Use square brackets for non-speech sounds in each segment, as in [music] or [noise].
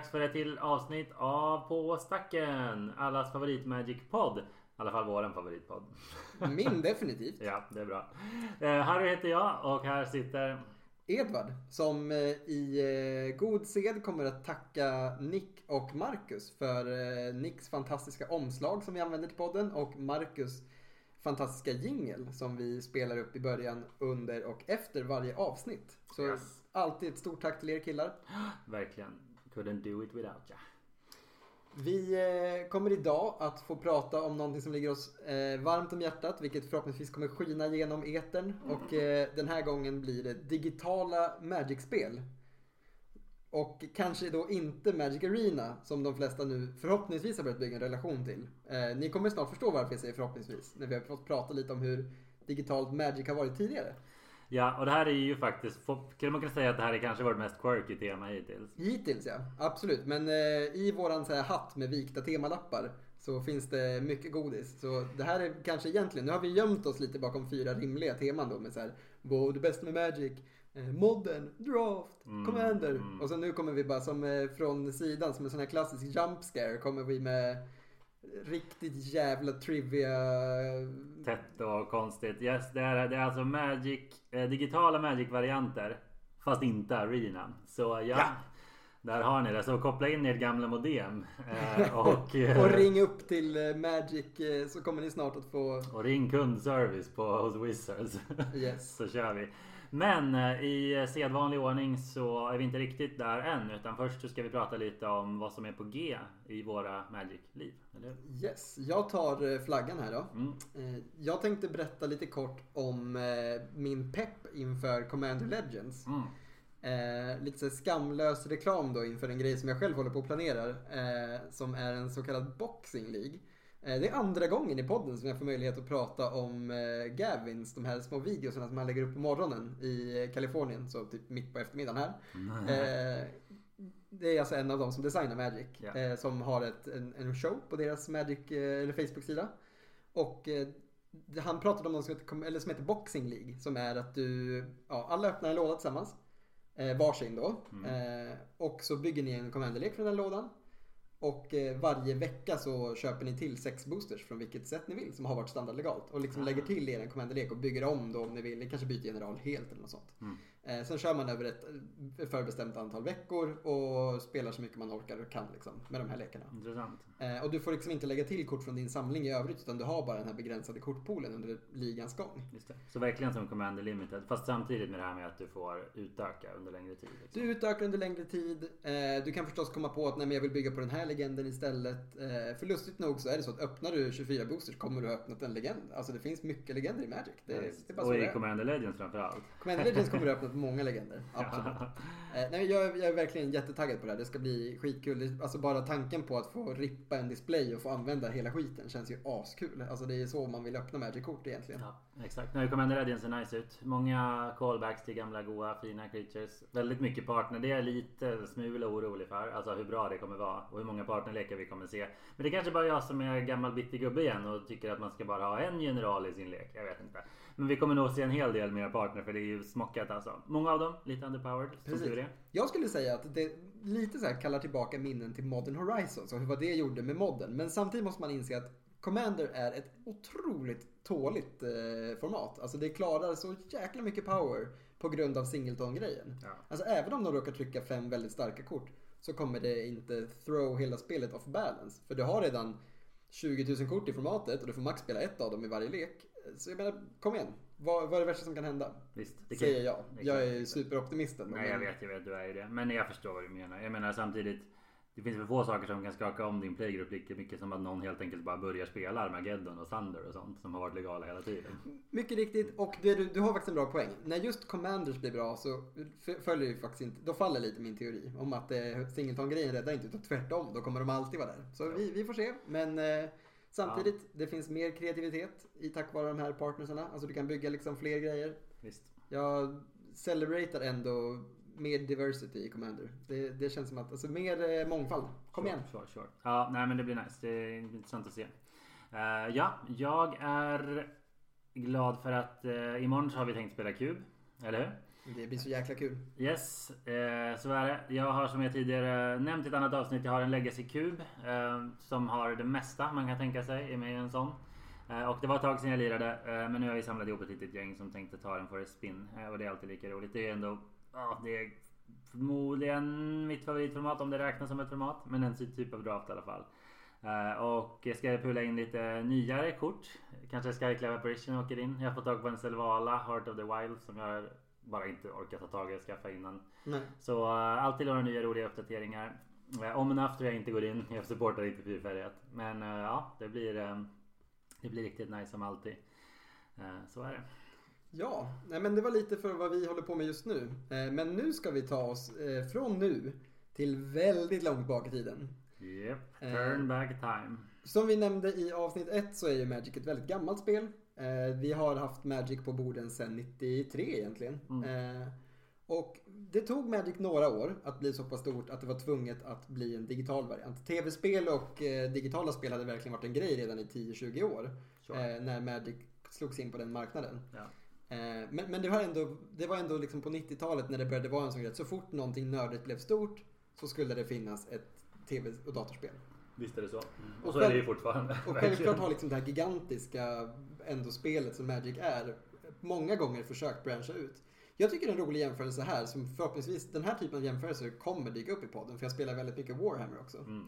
dags för ett till avsnitt av På stacken. Allas favorit Magic-podd. I alla fall våran favoritpodd. Min [laughs] definitivt. ja, det är bra. Eh, Harry heter jag och här sitter... Edvard som eh, i eh, god sed kommer att tacka Nick och Marcus för Nicks fantastiska omslag som vi använder till podden och Marcus fantastiska jingel som vi spelar upp i början, under och efter varje avsnitt. Så Yes. alltid ett stort tack till er killar. [gasps] Verkligen. Couldn't do it without ya. Vi eh, kommer idag att få prata om någonting som ligger oss eh, varmt om hjärtat, vilket förhoppningsvis kommer skina genom etern. Och eh, den här gången blir det digitala Magic-spel. Och kanske då inte Magic Arena som de flesta nu förhoppningsvis har börjat bygga en relation till. Eh, ni kommer snart förstå varför jag säger förhoppningsvis, när vi har fått prata lite om hur digitalt Magic har varit tidigare. Ja, och det här är ju faktiskt... Skulle man kunna säga att det här är kanske vårt mest quirky tema hittills? Hittills ja, absolut. Men eh, i våran så här, hatt med vikta temalappar så finns det mycket godis. Så det här är kanske egentligen, nu har vi gömt oss lite bakom fyra rimliga teman då med så här, det bästa med Magic? Eh, modern, Draft, Commander. Och så nu kommer vi bara som eh, från sidan, som en sån här klassisk jump scare, kommer vi med riktigt jävla trivia. Tätt och konstigt. Yes, det är, det är alltså Magic, eh, digitala Magic-varianter. Fast inte Arena. Så ja, Ja. Där har ni det. Så koppla in ert gamla modem. Eh, [laughs] och, eh, Och ring upp till eh, Magic eh, så kommer ni snart att få, och ring kundservice på, hos Wizards. yes. [laughs] så kör vi. Men eh, i sedvanlig ordning så är vi inte riktigt där än. Utan först så ska vi prata lite om vad som är på G i våra Magic-liv. Yes, jag tar eh, flaggan här då. Mm. Eh, Jag tänkte berätta lite kort om min pepp inför Commander Legends. Mm. Eh, lite så skamlös reklam då inför en grej som jag själv håller på och planerar. Eh, som är en så kallad Boxing League. Eh, det är andra gången i podden som jag får möjlighet att prata om eh, Gavins, de här små videorna som man lägger upp på morgonen i Kalifornien, så typ mitt på eftermiddagen här. Eh, det är alltså en av dem som designar Magic. Eh, som har ett, en, en show på deras Magic eller Facebook-sida. Och han pratade om något som heter, eller som heter Boxing League. Som är att du, ja, alla öppnar en låda tillsammans. Varsin då. Eh, och så bygger ni en commanderlek från den lådan. Och eh, varje vecka så köper ni till sex boosters från vilket sätt ni vill som har varit standardlegalt. Och liksom lägger till er en commanderlek och bygger om då om ni vill. Ni kanske byter general helt eller något sånt. Eh, sen kör man över ett eh, förbestämt antal veckor och spelar så mycket man orkar och kan liksom med de här lekarna. Intressant. Eh, och du får liksom inte lägga till kort från din samling i övrigt utan du har bara den här begränsade kortpoolen under ligans gång. Just det. Så verkligen som Commander Limited. Fast samtidigt med det här med att du får utöka under längre tid. Liksom. Du utökar under längre tid. Eh, du kan förstås komma på att nej, men jag vill bygga på den här legenden istället. Eh, för lustigt nog så är det så att öppnar du 24 boosters kommer du ha öppnat en legend. Alltså det finns mycket legender i Magic. Det, det bara så och det i. Commander Legends framförallt. Commander Legends kommer du ha öppnat många legender. [laughs] Absolut. Eh, nej, jag, är- jag är verkligen jättetaggad på det här. Det ska bli skitkul. Alltså bara tanken på att få rippa en display och få använda hela skiten känns ju askul. Alltså det är så man vill öppna Magic-kort egentligen. Ja, exakt. Nu Commander Legends ser nice ut. Många callbacks till gamla goa fina creatures. Väldigt mycket partner. Det är jag lite smula orolig för. Alltså hur bra det kommer vara och hur många partnerlekar vi kommer se. Men det kanske bara jag som är gammal bitter gubbe igen och tycker att man ska bara ha en general i sin lek. Jag vet inte. Men vi kommer nog se en hel del mer partner för det är ju smockat alltså. Många av dem lite underpowered. Som Precis. är. Jag skulle säga att det lite så här kallar tillbaka minnen till Modern Horizons och vad det gjorde med modden. Men samtidigt måste man inse att Commander är ett otroligt tåligt eh, format. Alltså det klarar så jäkla mycket power på grund av singleton-grejen. Ja. Alltså även om de råkar trycka fem väldigt starka kort så kommer det inte throw hela spelet off balance. För du har redan 20 000 kort i formatet och du får max spela ett av dem i varje lek. Så jag menar, kom igen. Vad, vad är det värsta som kan hända? Visst. det kan- Säger jag. Exakt. Jag är superoptimisten. Nej jag vet, jag vet du är ju det. Men jag förstår vad du menar. Jag menar samtidigt. Det finns väl få saker som kan skaka om din playgrupp lika mycket som att någon helt enkelt bara börjar spela Armageddon och Thunder och sånt som har varit legala hela tiden. Mycket riktigt och det, du, du har faktiskt en bra poäng. När just Commanders blir bra så följer ju faktiskt inte, då faller lite min teori om att eh, singleton-grejen räddar inte utan tvärtom. Då kommer de alltid vara där. Så vi, vi får se. Men eh, samtidigt, det finns mer kreativitet i tack vare de här partnersarna. Alltså du kan bygga liksom fler grejer. Visst. Jag celebratar ändå mer diversity i Commander. Det, det känns som att, alltså mer eh, mångfald. Kom igen. Sure, sure, sure. Ja, nej men det blir nice. Det är intressant att se. Eh, ja, jag är glad för att uh, imorgon så har vi tänkt spela kub. Eller hur? Det blir så jäkla kul. Yes, eh, så är det. Jag har som jag tidigare nämnt i ett annat avsnitt, jag har en Legacy kub eh, som har det mesta man kan tänka sig i med en sån. Eh, och det var ett tag sedan jag lirade, eh, men nu har vi samlat ihop ett litet gäng som tänkte ta den för ett spin. Eh, och det är alltid lika roligt. Det är ändå, ja, det är förmodligen mitt favoritformat om det räknas som ett format. Men en typ av draft i alla fall. Uh, och ska jag pula in lite nyare kort. Kanske Skyclave Apparition åker in. Jag har fått tag på en Selvala Heart of the Wild som jag bara inte orkat ta tag i och skaffa innan. Nej. Så uh, alltid några nya roliga uppdateringar. Uh, om en after jag inte går in. [laughs] Jag supportar inte fyrfärgat. Men uh, ja, det blir, um, det blir riktigt nice som alltid. så är det. Ja, nej men det var lite för vad vi håller på med just nu. Men nu ska vi ta oss från nu till väldigt långt bak i tiden. Yep, turn back time. Som vi nämnde i avsnitt 1 så är ju Magic ett väldigt gammalt spel. Vi har haft Magic på borden sedan 93 egentligen. Mm. Och det tog Magic några år att bli så pass stort att det var tvunget att bli en digital variant. Tv-spel och eh, digitala spel hade verkligen varit en grej redan i 10-20 år. Sure. Eh, när Magic slogs in på den marknaden. Ja. Eh, men, men det, var ändå, det var ändå liksom på 90-talet när det började vara en sån grej. Så fort någonting nördigt blev stort så skulle det finnas ett tv och datorspel. Visst är det så. Mm. Och så är det ju fortfarande. Och självklart har liksom det här gigantiska ändå spelet som Magic är många gånger försökt branscha ut. Jag tycker en rolig jämförelse här, som förhoppningsvis den här typen av jämförelser kommer dyka upp i podden, för jag spelar väldigt mycket Warhammer också. Mm.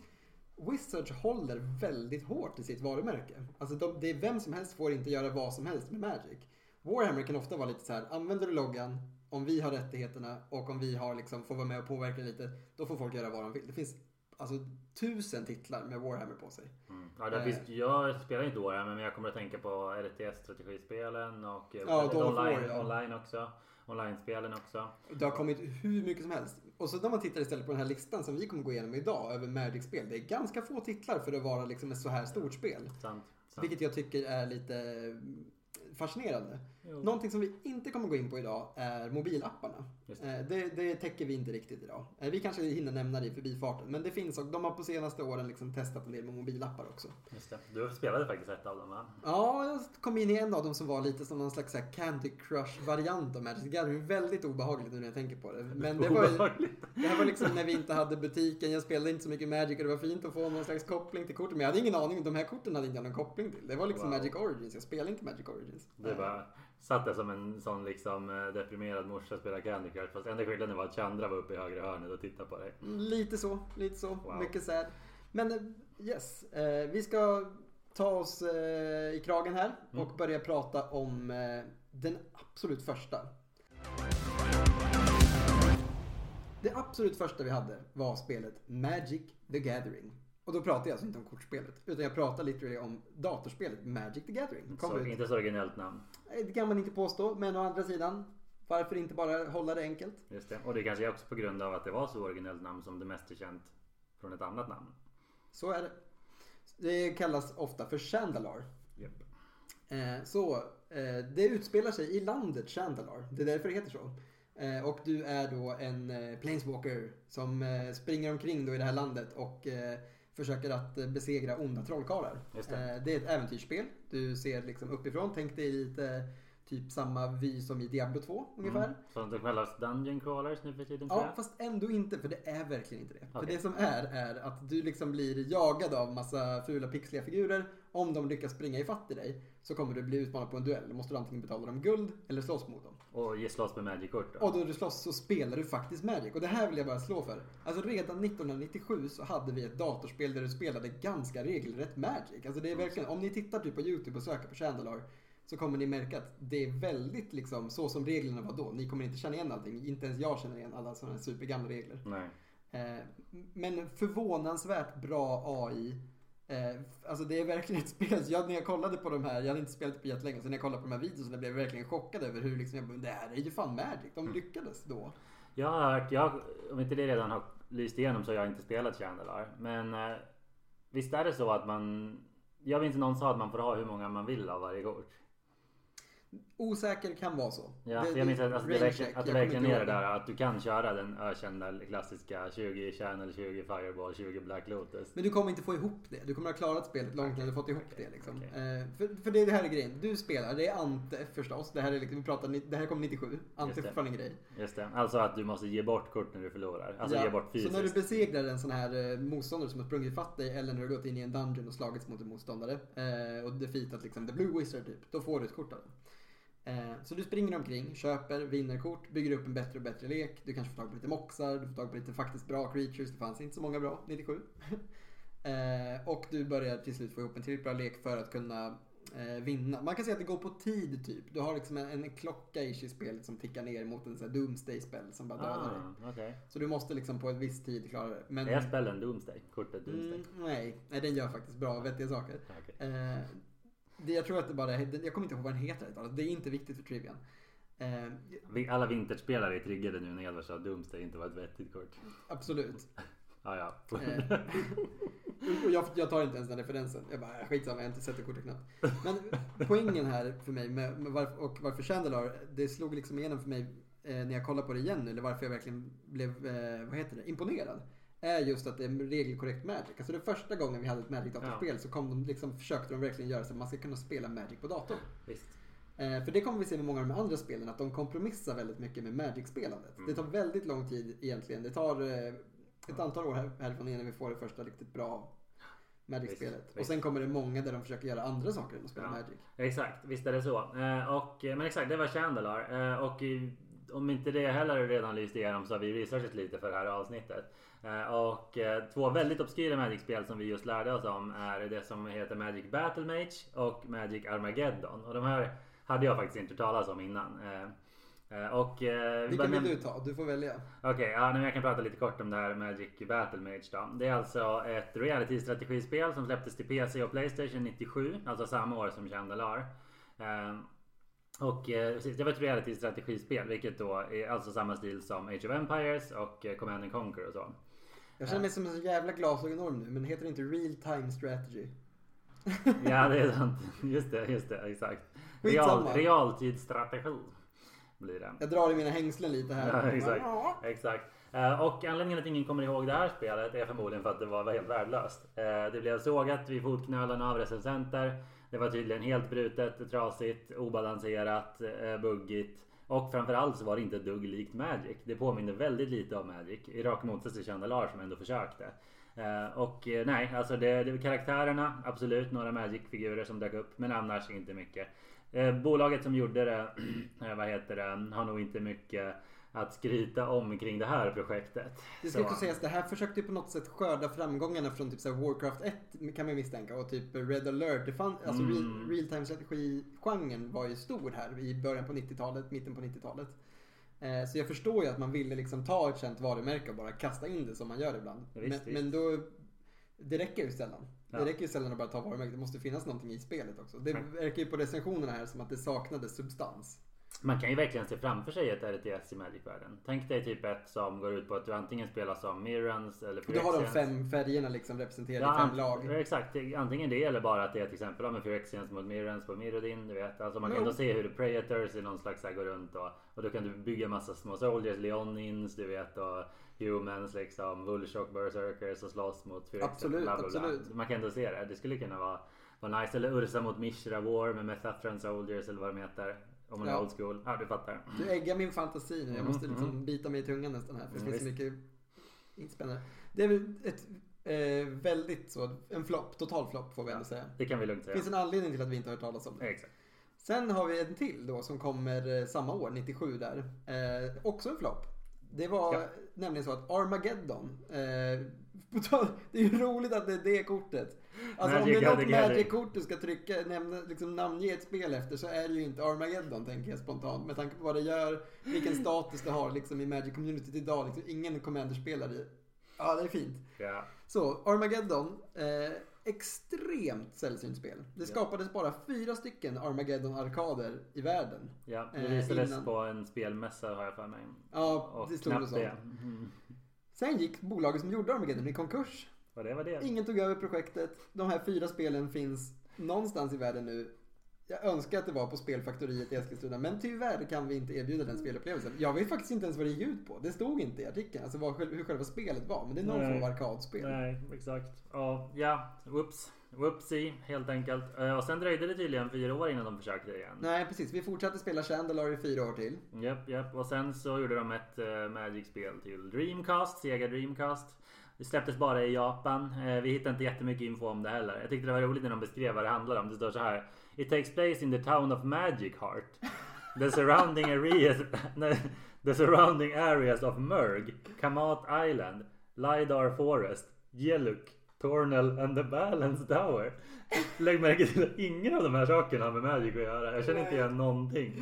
Wizards håller väldigt hårt i sitt varumärke. Alltså de, det är vem som helst får inte göra vad som helst med Magic. Warhammer kan ofta vara lite så här, använder du loggan, om vi har rättigheterna och om vi har liksom, får vara med och påverka lite, då får folk göra vad de vill. Det finns alltså tusen titlar med Warhammer på sig. Mm. Ja, det finns, eh. jag spelar inte Warhammer men jag kommer att tänka på RTS strategispelen och eh, ja, online, ja. online också. Online-spelen också. Det har kommit hur mycket som helst. Och så när man tittar istället på den här listan som vi kommer gå igenom idag över Magic-spel. Det är ganska få titlar för att vara liksom ett så här stort spel. Sant, sant. Vilket jag tycker är lite fascinerande. Jo. Någonting som vi inte kommer gå in på idag är mobilapparna. Det. Eh, det. Det, täcker vi inte riktigt idag. Eh, vi kanske hinner nämna det i förbifarten. Men det finns och de har på senaste åren liksom testat en del med mobilappar också. Just det. Du spelade faktiskt ett av dem va? Ja, jag kom in i en av dem som var lite som någon slags Candy Crush-variant av Magic Gathering. Väldigt obehagligt nu när jag tänker på det. Men det var, det här var liksom när vi inte hade butiken. Jag spelade inte så mycket Magic och det var fint att få någon slags koppling till korten. Men jag hade ingen aning. De här korten hade inte jag någon koppling till. Det var liksom wow. Magic Origins. Jag spelade inte Magic Origins. Det var Satt där som en sån liksom eh, deprimerad morsa och spelade Candy Crush. Fast enda skillnaden var att Chandra var uppe i högra hörnet och tittade på dig. Lite så, lite så. Wow. Mycket sad. Men eh, yes, eh, vi ska ta oss eh, i kragen här mm. och börja prata om den absolut första. Det absolut första vi hade var spelet Magic the Gathering. Och då pratar jag alltså inte om kortspelet. Utan jag pratar literally om datorspelet Magic the Gathering. Så, ut. inte så originellt namn. Det kan man inte påstå. Men å andra sidan. Varför inte bara hålla det enkelt? Just det. Och det kanske är också på grund av att det var så originellt namn som det mest är känt från ett annat namn. Så är det. Det kallas ofta för Chandalar. Yep. Eh, så eh, det utspelar sig i landet Chandalar. Det är därför det heter så. Eh, och du är då en planeswalker som springer omkring då i det här landet och försöker att besegra onda trollkarlar. Det. Det. är ett äventyrsspel. Du ser liksom uppifrån. Tänk dig lite typ samma vy som i Diablo 2 ungefär. Mm. Som det kallas Dungeon Crawlers nu för tiden Ja, fast ändå inte för det är verkligen inte det. Okay. För det som är, är att du liksom blir jagad av massa fula pixliga figurer. Om de lyckas springa ifatt i dig så kommer du bli utmanad på en duell. Då måste du antingen betala dem guld eller slåss mot dem. Och ge slåss med Magic-kort Och då du slåss så spelar du faktiskt Magic. Och det här vill jag bara slå för. Alltså redan 1997 så hade vi ett datorspel där du spelade ganska regelrätt Magic. Alltså det är verkligen, om ni tittar typ på YouTube och söker på Chandalar så kommer ni märka att det är väldigt liksom så som reglerna var då. Ni kommer inte känna igen allting. Inte ens jag känner igen alla sådana supergamla regler. Nej. Eh, men förvånansvärt bra AI. Eh, alltså det är verkligen ett spel. Jag, när jag kollade på de här, jag hade inte spelat på jättelänge, så när jag kollade på de här videorna blev jag verkligen chockad över hur liksom, jag, det här är ju fan Magic. De mm. lyckades då. Jag har hört, jag, om inte det redan har lyst igenom så har jag inte spelat Chandelar. Men eh, visst är det så att man, jag vet inte någon sa att man får ha hur många man vill av varje kort. Osäker kan vara så. Ja, Det- jag minns att, alltså, det, verkligen, att det verkligen är det där att du kan köra den ökända klassiska 20 Channel, 20 Fireball, 20 Black Lotus. Men du kommer inte få ihop det. Du kommer ha klarat spelet långt när du fått ihop okej, det. Liksom. okej. Eh, för, för det är det här är grejen. Du spelar, det är Ante förstås. Det här, är liksom, vi pratar, det här kom 97. Ante är fortfarande en grej. Just det. Alltså att du måste ge bort kort när du förlorar. Alltså Ja, ge bort så fysiskt. när du besegrar en sån här eh, motståndare som har sprungit fatt dig eller när du har gått in i en dungeon och slagits mot en motståndare eh, och defeatat liksom the blue wizard typ, då får du ett kort av den. Eh, så du springer omkring, köper, vinner kort, bygger upp en bättre och bättre lek. Du kanske får tag på lite moxar, du får tag på lite faktiskt bra creatures. Det fanns inte så många bra 97. [laughs] eh, och du börjar till slut få ihop en tillräckligt bra lek för att kunna eh, vinna. Man kan säga att det går på tid typ. Du har liksom en, en klocka i spelet som tickar ner mot en sån här doomsday spell som bara dödar dig. Ah, okej. Så du måste liksom på en viss tid klara det. Men, Är spellen Doomsday? Kortet Doomsday? mm, nej, nej, den gör faktiskt bra vettiga saker. Okej. Eh, det, jag tror att det bara jag kommer inte ihåg vad den heter. Det är inte viktigt för trivian. Eh, Alla vinterspelare är triggade nu när Edvard sa att Doomsday inte var ett vettigt kort. absolut. [laughs] Ah, ja. Eh, [laughs] och jag, jag tar inte ens den referensen. Jag bara, skitsamma, jag har inte sett det kortet knappt. Men poängen här för mig med, med varför, och varför Chandelar, det slog liksom igenom för mig eh, när jag kollade på det igen nu, eller varför jag verkligen blev, eh, vad heter det, imponerad. Är just att det är regelkorrekt Magic. Alltså det första gången vi hade ett Magic datorspel så kom de liksom, försökte de verkligen göra så att man ska kunna spela Magic på datorn. Visst. Eh, för det kommer vi se med många av de andra spelen, att de kompromissar väldigt mycket med Magic-spelandet. Mm. Det tar väldigt lång tid egentligen. Det tar eh, ett antal år här, härifrån innan vi får det första riktigt bra Magic-spelet. Och sen kommer det många där de försöker göra andra saker än att spela Ja. Magic. Exakt, visst är det så. Eh, och, men exakt, det var Chandelar. Eh, och i- om inte det heller redan lyst igenom så har vi researchat lite för det här avsnittet. Eh, och eh, två väldigt obskyra Magic-spel som vi just lärde oss om är det som heter Magic Battle Mage och Magic Armageddon. Och de här hade jag faktiskt inte talas om innan. Eh, och, eh, Vilken vill du ta? Du får välja. Okej, ja, nej, men jag kan prata lite kort om det här Magic Battle Mage då. Det är alltså ett reality-strategispel som släpptes till PC och Playstation 97, alltså samma år som Chandelar. Ehm, och eh, det var ett reality-strategispel, vilket då är alltså samma stil som Age of Empires och Command and Conquer och så. Jag känner mig som en så jävla glasögonorm nu, men heter det inte real time strategy? [laughs] Ja, det är sant. Just det, just det, exakt. Real, realtidsstrategi blir det. Jag drar i mina hängslen lite här. Ja, [laughs] exakt. Exakt. Eh, Och anledningen att ingen kommer ihåg det här spelet är förmodligen för att det var helt värdelöst. Eh, Det blev sågat vid fotknölarna av recensenter. Det var tydligen helt brutet, trasigt, obalanserat, eh, buggigt. Och framförallt så var det inte ett dugg likt Magic. Det påminner väldigt lite om Magic. I rak motsats till Chandalar som ändå försökte. Eh, Och eh, nej, alltså det, det karaktärerna, absolut några Magic-figurer som dök upp. Men annars inte mycket. Eh, Bolaget som gjorde det, [clears throat] eh, vad heter det, har nog inte mycket att skryta om kring det här projektet. Det ska Så- också sägas, det här försökte ju på något sätt skörda framgångarna från typ så Warcraft 1 kan man misstänka och typ Red alert. Det fann, alltså Mm. real, time strategi-genren var ju stor här i början på 90-talet, mitten på 90-talet. Eh, så jag förstår ju att man ville liksom ta ett känt varumärke och bara kasta in det som man gör ibland. Visst, men, visst. men då, det räcker ju sällan. Ja. Det räcker ju sällan att bara ta varumärket, det måste finnas någonting i spelet också. Det verkar ju på recensionerna här som att det saknades substans. Man kan ju verkligen se framför sig ett RTS i Magic-världen. Tänk dig typ ett som går ut på att du antingen spelar som Mirrans eller Och då har de Phyrexians. fem färgerna liksom representerade Ja, i fem lag. Exakt, antingen det eller bara att det är till exempel om Phyrexians mot Mirrans på Mirrodin. Du vet. Alltså man kan Jo. ändå se hur Predators i någon slags här går runt och, och då kan du bygga massa små soldiers, Leonins du vet och Humans liksom, Bullshock Berserkers och slåss mot Phyrexians. Absolut, bla, bla, bla. absolut. Man kan ändå se det. Det skulle kunna vara, vara nice. Eller Ursa mot Mishra War med Methatran Soldiers eller vad de heter. Om man är Ja. old school. Ja, du fattar. Du äggar min fantasi nu. Jag Mm, måste liksom mm. bita mig i tungan nästan här. För det Mm, finns så mycket inte spännande. Det är väl ett eh, väldigt så, en flopp, total flopp får vi ändå säga. Det kan vi lugnt Det säga. finns en anledning till att vi inte har hört talas om det. Exakt. Sen har vi en till då som kommer eh, samma år, 97 där. Eh, också en flopp. Det var Ja. nämligen så att Armageddon. Eh, [laughs] det är ju roligt att det är det kortet. Alltså om Magic det är något. Magic-kort du ska trycka, nämna, liksom namnge ett spel efter så är det ju inte Armageddon tänker jag spontant. Med tanke på vad det gör, vilken status det har liksom i Magic Community idag. Liksom, ingen Commander-spelare. Ja, det är fint. Ja. Så, Armageddon. Eh, extremt sällsynt spel. Det skapades bara fyra stycken Armageddon-arkader i världen. Ja, det Eh, visades innan- på en spelmässa har jag för mig. Ja, Och det stod det knappt så. det. Mm. Sen gick bolaget som gjorde Armageddon i konkurs. Och det var det. Ingen tog över projektet. De här fyra spelen finns någonstans i världen nu. Jag önskar att det var på Spelfaktoriet i Eskilstuna men tyvärr kan vi inte erbjuda den spelupplevelsen. Jag vet faktiskt inte ens vad det gick ut på. Det stod inte i artikeln, alltså vad, hur själva spelet var. Men det är någon form av arkadspel. Nej, exakt. Ja, ja. Whoops. Whoopsie, helt enkelt. Eh, Och sen dröjde det tydligen fyra år innan de försökte igen. Nej precis, vi fortsatte spela Chandler i fyra år till. Japp, japp. Och sen så gjorde de ett uh, Magic-spel till Dreamcast, Sega Dreamcast. Det släpptes bara i Japan. Eh, vi hittade inte jättemycket info om det heller. Jag tyckte det var roligt när de beskrev vad det handlar om. Det står så här. It takes place in the town of Magic Heart. The surrounding areas, [laughs] the surrounding areas of Murg, Kamat Island, Lidar Forest, Yeluk, Tornel and the Balance Tower. Lägg märke till att ingen av de här sakerna har med Magic att göra. Jag känner inte igen någonting.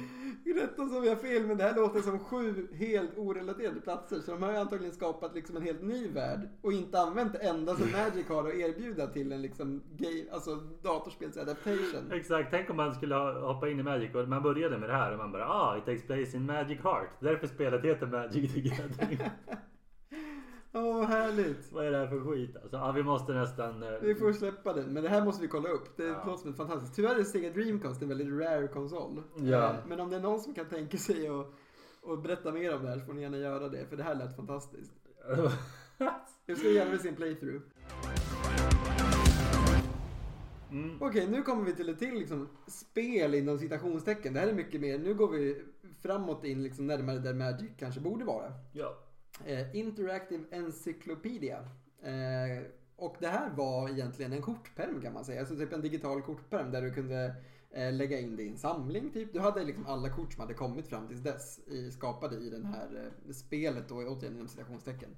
Rätta som jag fel men det här låter som sju helt orelaterade platser. Så de har ju antagligen skapat liksom en helt ny värld. Och inte använt det enda som Magic har att erbjuda till en liksom game, alltså datorspelsadaptation. Exakt, tänk om man skulle hoppa in i Magic och man började med det här och man bara ah, it takes place in Magic Heart. Därför spelet heter Magic the Gathering. [laughs] Åh vad härligt. Vad är det här för skit alltså? Ja, vi måste nästan... eh, Vi får släppa den, men det här måste vi kolla upp. Det Ja. låter som ett fantastiskt. Tyvärr är Sega Dreamcast en väldigt rare konsol. Ja. Eh, Men om det är någon som kan tänka sig att och berätta mer om det här så får ni gärna göra det, för det här lät fantastiskt. [laughs] Jag skulle gärna vilja se en playthrough. mm. Okej, nu kommer vi till ett till liksom, spel inom citationstecken. Det här är mycket mer, nu går vi framåt in liksom, närmare där Magic kanske borde vara. Ja. Eh, Interactive Encyclopedia. Eh, och det här var egentligen en kortperm kan man säga. Alltså typ en digital kortperm där du kunde eh, lägga in din samling typ. Du hade liksom alla kort som hade kommit fram tills dess i, skapade i det här spelet då återigen inom citationstecken.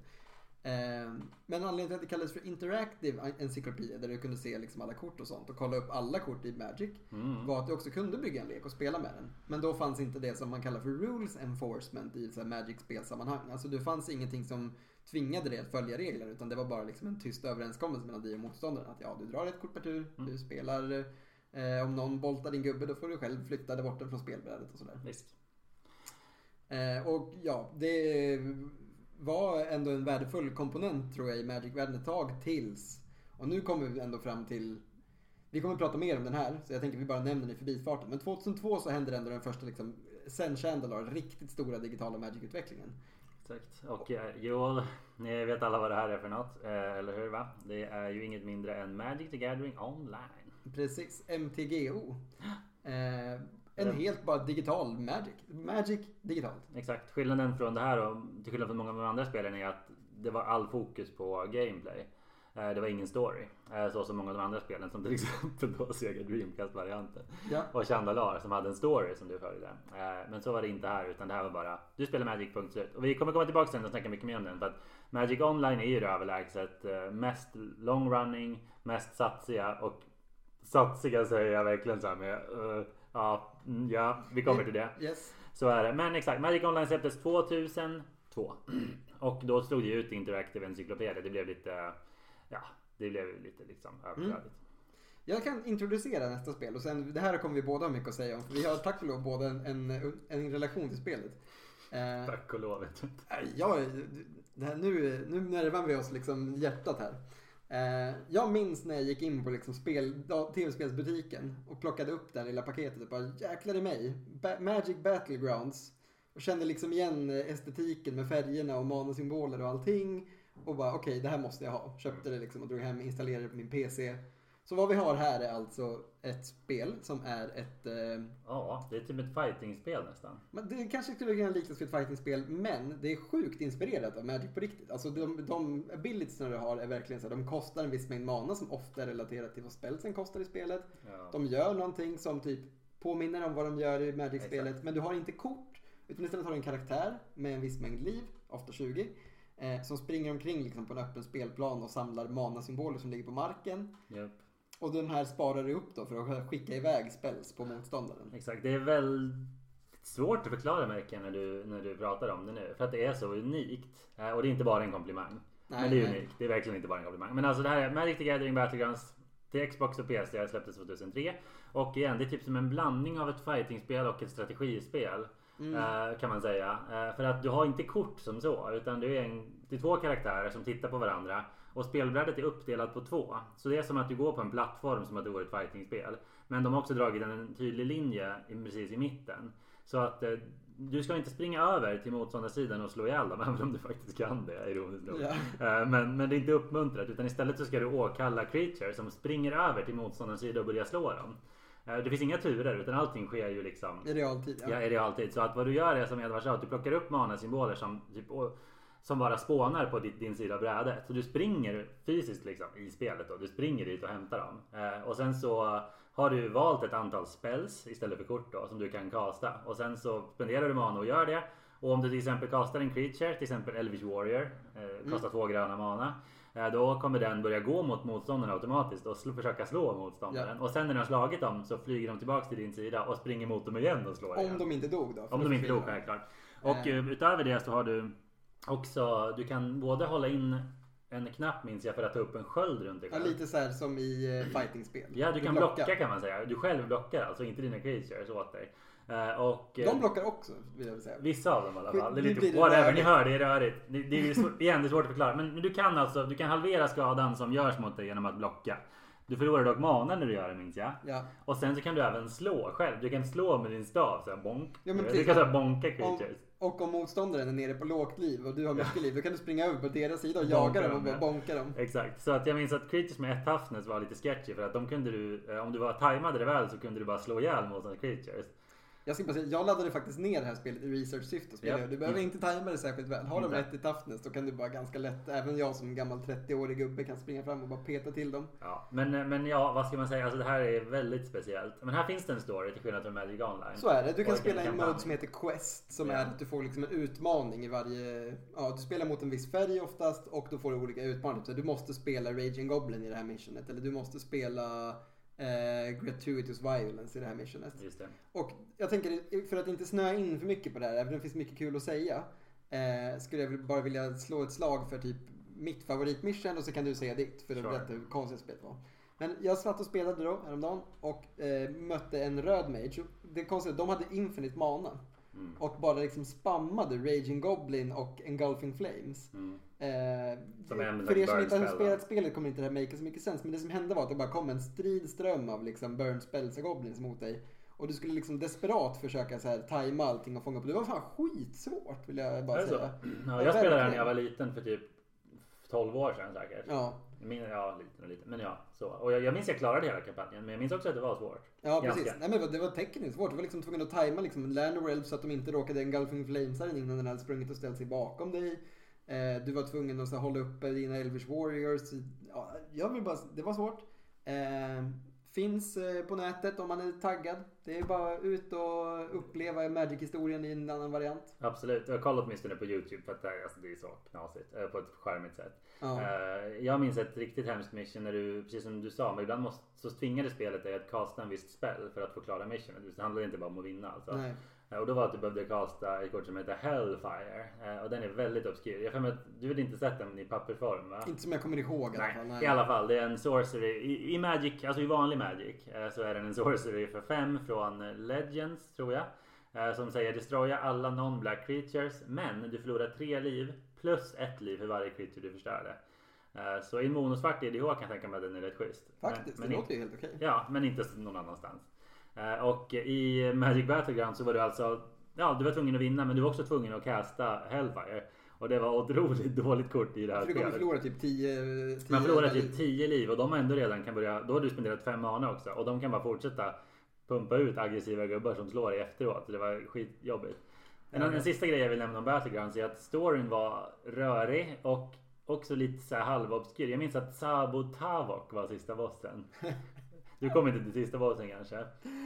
Eh, men anledningen till att det kallades för Interactive Encyclopedia där du kunde se liksom alla kort och sånt och kolla upp alla kort i Magic Mm. var att du också kunde bygga en lek och spela med den. Men då fanns inte det som man kallar för rules enforcement i Magic-spelsammanhang. Alltså det fanns ingenting som tvingade dig att följa regler utan det var bara liksom en tyst överenskommelse mellan dig och motståndaren. Att ja, du drar ett kort per tur, Mm. du spelar, eh, om någon boltar din gubbe då får du själv flytta där borta från spelbrädet och sådär. Visst. Eh, och ja, det var ändå en värdefull komponent tror jag i Magic-världen ett tag tills, och nu kommer vi ändå fram till vi kommer att prata mer om den här, så jag tänker att vi bara nämner den i förbifarten. Men 2002 så hände ändå den första, liksom, sen Chandler, riktigt stora digitala Magic-utvecklingen. Exakt. Och eh, jo, ni vet alla vad det här är för något. Eh, eller hur va? Det är ju inget mindre än Magic the Gathering online. Precis, MTGO. [gasps] En Mm. helt bara digital Magic. Magic digitalt. Exakt. Skillnaden från det här och till skillnad från många av de andra spelen är att det var all fokus på gameplay. Eh, Det var ingen story. Eh, Så som många av de andra spelen som till [laughs] exempel då Sega Dreamcast-varianten. Ja. Och Chandalar som hade en story som du följde. Eh, Men så var det inte här utan det här var bara du spelar Magic punkt slut. Och vi kommer komma tillbaka till den och snacka mycket mer om den. För att Magic Online är ju det överlägset mest long running, mest satsiga och satsiga säger jag verkligen så här med ja, mm, ja, vi kommer till det. Yes. Så är det. Men exakt, Magic Online släpptes 2002. Och då slog det ut Interactive Encyclopedia. Det blev lite, ja, det blev lite liksom överflödigt. Jag kan introducera nästa spel och sen, det här kommer vi båda ha mycket att säga om. För vi har tack och lov båda en, en, en relation till spelet. Eh, Tack och lov. det här, nu, nu närmar vi oss liksom hjärtat här. Eh, jag minns när jag gick in på liksom spel, tv-spelsbutiken och plockade upp det här lilla paketet och bara jäklar i mig. Ba- Magic Battlegrounds. Och kände liksom igen eh, estetiken med färgerna och manusymboler och allting. Och bara okej, det här måste jag ha. Köpte det liksom och drog hem, installerade det på min PC. Så vad vi har här är alltså ett spel som är ett eh, Ja, det är typ ett fightingspel nästan. men det kanske skulle kunna liknas vid ett fightingspel men det är sjukt inspirerat av Magic på riktigt. Alltså de, de abilitiesna du har är verkligen så här, de kostar en viss mängd mana som ofta är relaterat till vad spelsen kostar i spelet. Ja. De gör någonting som typ påminner om vad de gör i Magic-spelet men du har inte kort utan istället har du en karaktär med en viss mängd liv, ofta 20. Eh, som springer omkring liksom på en öppen spelplan och samlar mana-symboler som ligger på marken. Japp. Och den här sparar du upp då för att skicka iväg spells på motståndaren. Exakt, det är väldigt svårt att förklara märken när du, när du pratar om det nu. För att det är så unikt. Eh, Och det är inte bara en komplimang. Nej, men det är nej. unikt. Det är verkligen inte bara en komplimang. Men alltså det här är Magic the Gathering Battlegrounds till Xbox och PC. Släpptes 2003. Och igen, det är typ som en blandning av ett fightingspel och ett strategispel. Mm. eh, Kan man säga. Eh, För att du har inte kort som så. Utan du är, en, det är två karaktärer som tittar på varandra. Och spelbrädet är uppdelat på två. Så det är som att du går på en plattform som att det vore ett fightingspel. Men de har också dragit en tydlig linje precis i mitten. Så att eh, du ska inte springa över till motståndarsidan och slå ihjäl dem, [laughs] även om du faktiskt kan det ironiskt nog. Ja. Eh, Men, men det är inte uppmuntrat utan istället så ska du åkalla creatures som springer över till motståndarens sida och börjar slå dem. Eh, Det finns inga turer utan allting sker ju liksom I realtid. Ja. Ja, är det alltid. Så att vad du gör är som Edvard sa, att du plockar upp mana-symboler som, typ, som bara spånar på ditt, din sida av brädet. Så du springer fysiskt liksom i spelet då. Du springer dit och hämtar dem. Eh, och sen så har du valt ett antal spells istället för kort då som du kan kasta. Och sen så spenderar du mana och gör det. Och om du till exempel kastar en creature, till exempel Elvish Warrior, eh, kostar två gröna mana. eh, Då kommer den börja gå mot motståndaren automatiskt och slå, försöka slå motståndaren. Och sen när du har slagit dem så flyger de tillbaks till din sida och springer mot dem igen och slår igen. Om de inte dog då. Om de inte dog självklart. Och Eh. eh, utöver det så har du också, du kan både hålla in en knapp minns jag för att ta upp en sköld runt dig Ja, själv. lite så här som i eh, fightingspel. Ja, du kan blocka kan man säga. Du själv blockar alltså, inte dina creatures åt dig. Eh, Och, eh, De blockar också vill jag säga. Vissa av dem i alla fall. Det är lite whatever, ni hör det är rörigt. Det, det är svårt, igen, det är svårt att förklara. Men, men du kan alltså, du kan halvera skadan som görs mot dig genom att blocka. Du förlorar dock mana när du gör det minns jag. Ja. Och sen så kan du även slå själv. Du kan slå med din stav så här, bonk. Ja, du kan så här, bonka Om, creatures. Och om motståndaren är nere på lågt liv och du har mycket liv, då kan du springa över på deras sida och jaga dem och bara bonka dem. Exakt, så att jag minns att creatures med ett toughness var lite sketchy för att de kunde du, eh, om du var tajmade det väl så kunde du bara slå ihjäl motståndarens creatures. Jag ska bara säga, jag laddade faktiskt ner det här spelet i research-syfte. Ja. Du behöver inte tajma det särskilt väl. Har de Inte. rätt i toughness då kan du bara ganska lätt, även jag som gammal 30-årig gubbe kan springa fram och bara peta till dem. Ja, men, eh, men ja, vad ska man säga? Alltså det här är väldigt speciellt. Men här finns det en story till skillnad från Magic Online. Så är det. Du kan Och spela i en mode som heter Quest som Ja. är att du får liksom en utmaning i varje... Ja, du spelar mot en viss färg oftast och då får du olika utmaningar. Så du måste spela Raging Goblin i det här missionet eller du måste spela eh, Gratuitous Violence i det här missionet. Det. Och jag tänker, för att inte snöa in för mycket på det här, även om det finns mycket kul att säga, eh, skulle jag bara vilja slå ett slag för typ mitt favoritmission och så kan du säga ditt, för att Sure. berätta hur konstigt spelet var. Men jag satt och spelade då häromdagen och eh, mötte en röd mage. Det är konstigt, de hade infinite mana. Mm. Och bara liksom spammade Raging Goblin och Engulfing Flames. Mm. Eh, för er som inte har spelat spelet kommer inte det här make så mycket sens. Men det som hände var att det bara kom en strid ström av liksom burn spells och goblins mot dig. Och du skulle liksom desperat försöka så här tajma allting och fånga upp. Det var fan skitsvårt vill jag bara det säga. Ja, jag spelade den när jag var liten för typ 12 år sedan säkert. Ja, min- Ja, liten och liten. Men ja, så. Och jag, jag minns jag klarade hela kampanjen. Men jag minns också att det var svårt. ja Ganska. precis. Nej, men det var- det tekniskt svårt. Du var liksom tvungen att tajma liksom Land of Realms så att de inte råkade engulfing flamesaren innan den hade sprungit och ställt sig bakom dig. Eh, du var tvungen att så hålla uppe dina Elvish Warriors. Ja, jag vill bara, det var svårt. Eh, finns eh, på nätet om man är taggad. Det är bara ut och uppleva Magic-historien i en annan variant. Absolut. Jag kollade åtminstone på Youtube för att det, är- alltså, det är så knasigt. eh, På ett charmigt sätt. Ja. Jag minns ett riktigt hemskt mission när du, precis som du sa, men ibland måste, så tvingade spelet dig att kasta en viss spel för att få klara missionet. Det handlade inte bara om att vinna alltså. Nej. Eh, Och då var det att du behövde kasta ett kort som heter Hellfire. Eh, Och den är väldigt obskyr. Jag för att du har inte sett den i pappersform va? Inte som jag kommer ihåg i alla Nej, fall. i alla fall. Det är en sorcery. I, I Magic, alltså i vanlig Magic, eh, så är den en sorcery för fem från Legends, tror jag. Som säger destroya alla non-black creatures, men du förlorar tre liv plus ett liv för varje creature du förstörde. Så i en monosvart EDH kan jag tänka mig att den är rätt schysst. Faktiskt, men, det men låter ju helt okej. Ja, men inte någon annanstans. Eh, Och i Magic Battleground så var du alltså, ja du var tvungen att vinna men du var också tvungen att casta Hellfire. Och det var otroligt [laughs] dåligt kort i det här För du kommer spelet. förlora typ 10... Man förlorar typ 10 liv och de har ändå redan kan börja, då har du spenderat 5 mana också och de kan bara fortsätta pumpa ut aggressiva gubbar som slår dig efteråt. Det var skitjobbigt. En, Ja. en sista grej jag vill nämna om Battlegrounds är att storyn var rörig och också lite så här halvobskyr. Jag minns att Sabo Tavok var sista bossen. [laughs] Du kom inte till sista bossen kanske?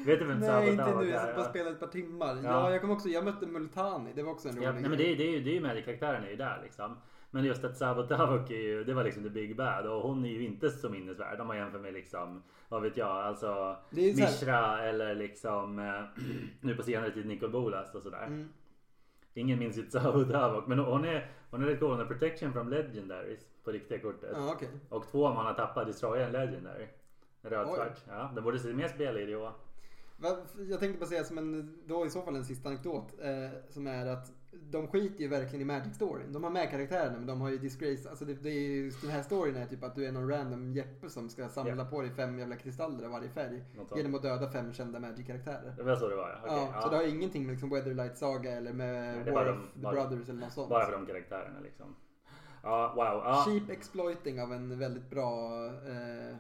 Vet du vem Sabo Nej, inte nu. Jag bara Ja. spela ett par timmar. Ja, Ja. jag kom också... Jag mötte Multani. Det var också en rolig Ja, nej, men det, är- det är ju, det är ju Magic-karaktären är ju där liksom. Men just att Sabo Tavok är ju, det var liksom the big bad och hon är ju inte så minnesvärd om man jämför med liksom, vad vet jag, alltså Mishra eller liksom eh, [clears throat] nu på senare tid Nicol Bolas och sådär. Mm. Ingen minns ju Sabo Tavok men hon är, hon är rätt cool. Hon har protection from legendaries på riktiga kortet. Ja, okej. Och två man har tappat destroya en legendary. Röd Oj. svart. Ja, den borde se mer spel i det. och- Jag tänkte bara säga som en, då i så fall en sista anekdot. Eh, som är att de skiter ju verkligen i Magic Storyn. De har med karaktärerna men de har ju Disgrace. Alltså det, det är ju, den här storyn är typ att du är någon random Jeppe som ska samla Ja. på dig fem jävla kristaller av varje färg. Genom att döda fem kända Magic-karaktärer. Det var så det var ja. Okej, ja, Så det har ingenting med liksom Weatherlight Saga eller med Nej, det War bara of de- the bara- Brothers eller något sånt. Bara för de karaktärerna liksom. Ja, wow. Ja, Cheap exploiting av en väldigt bra eh,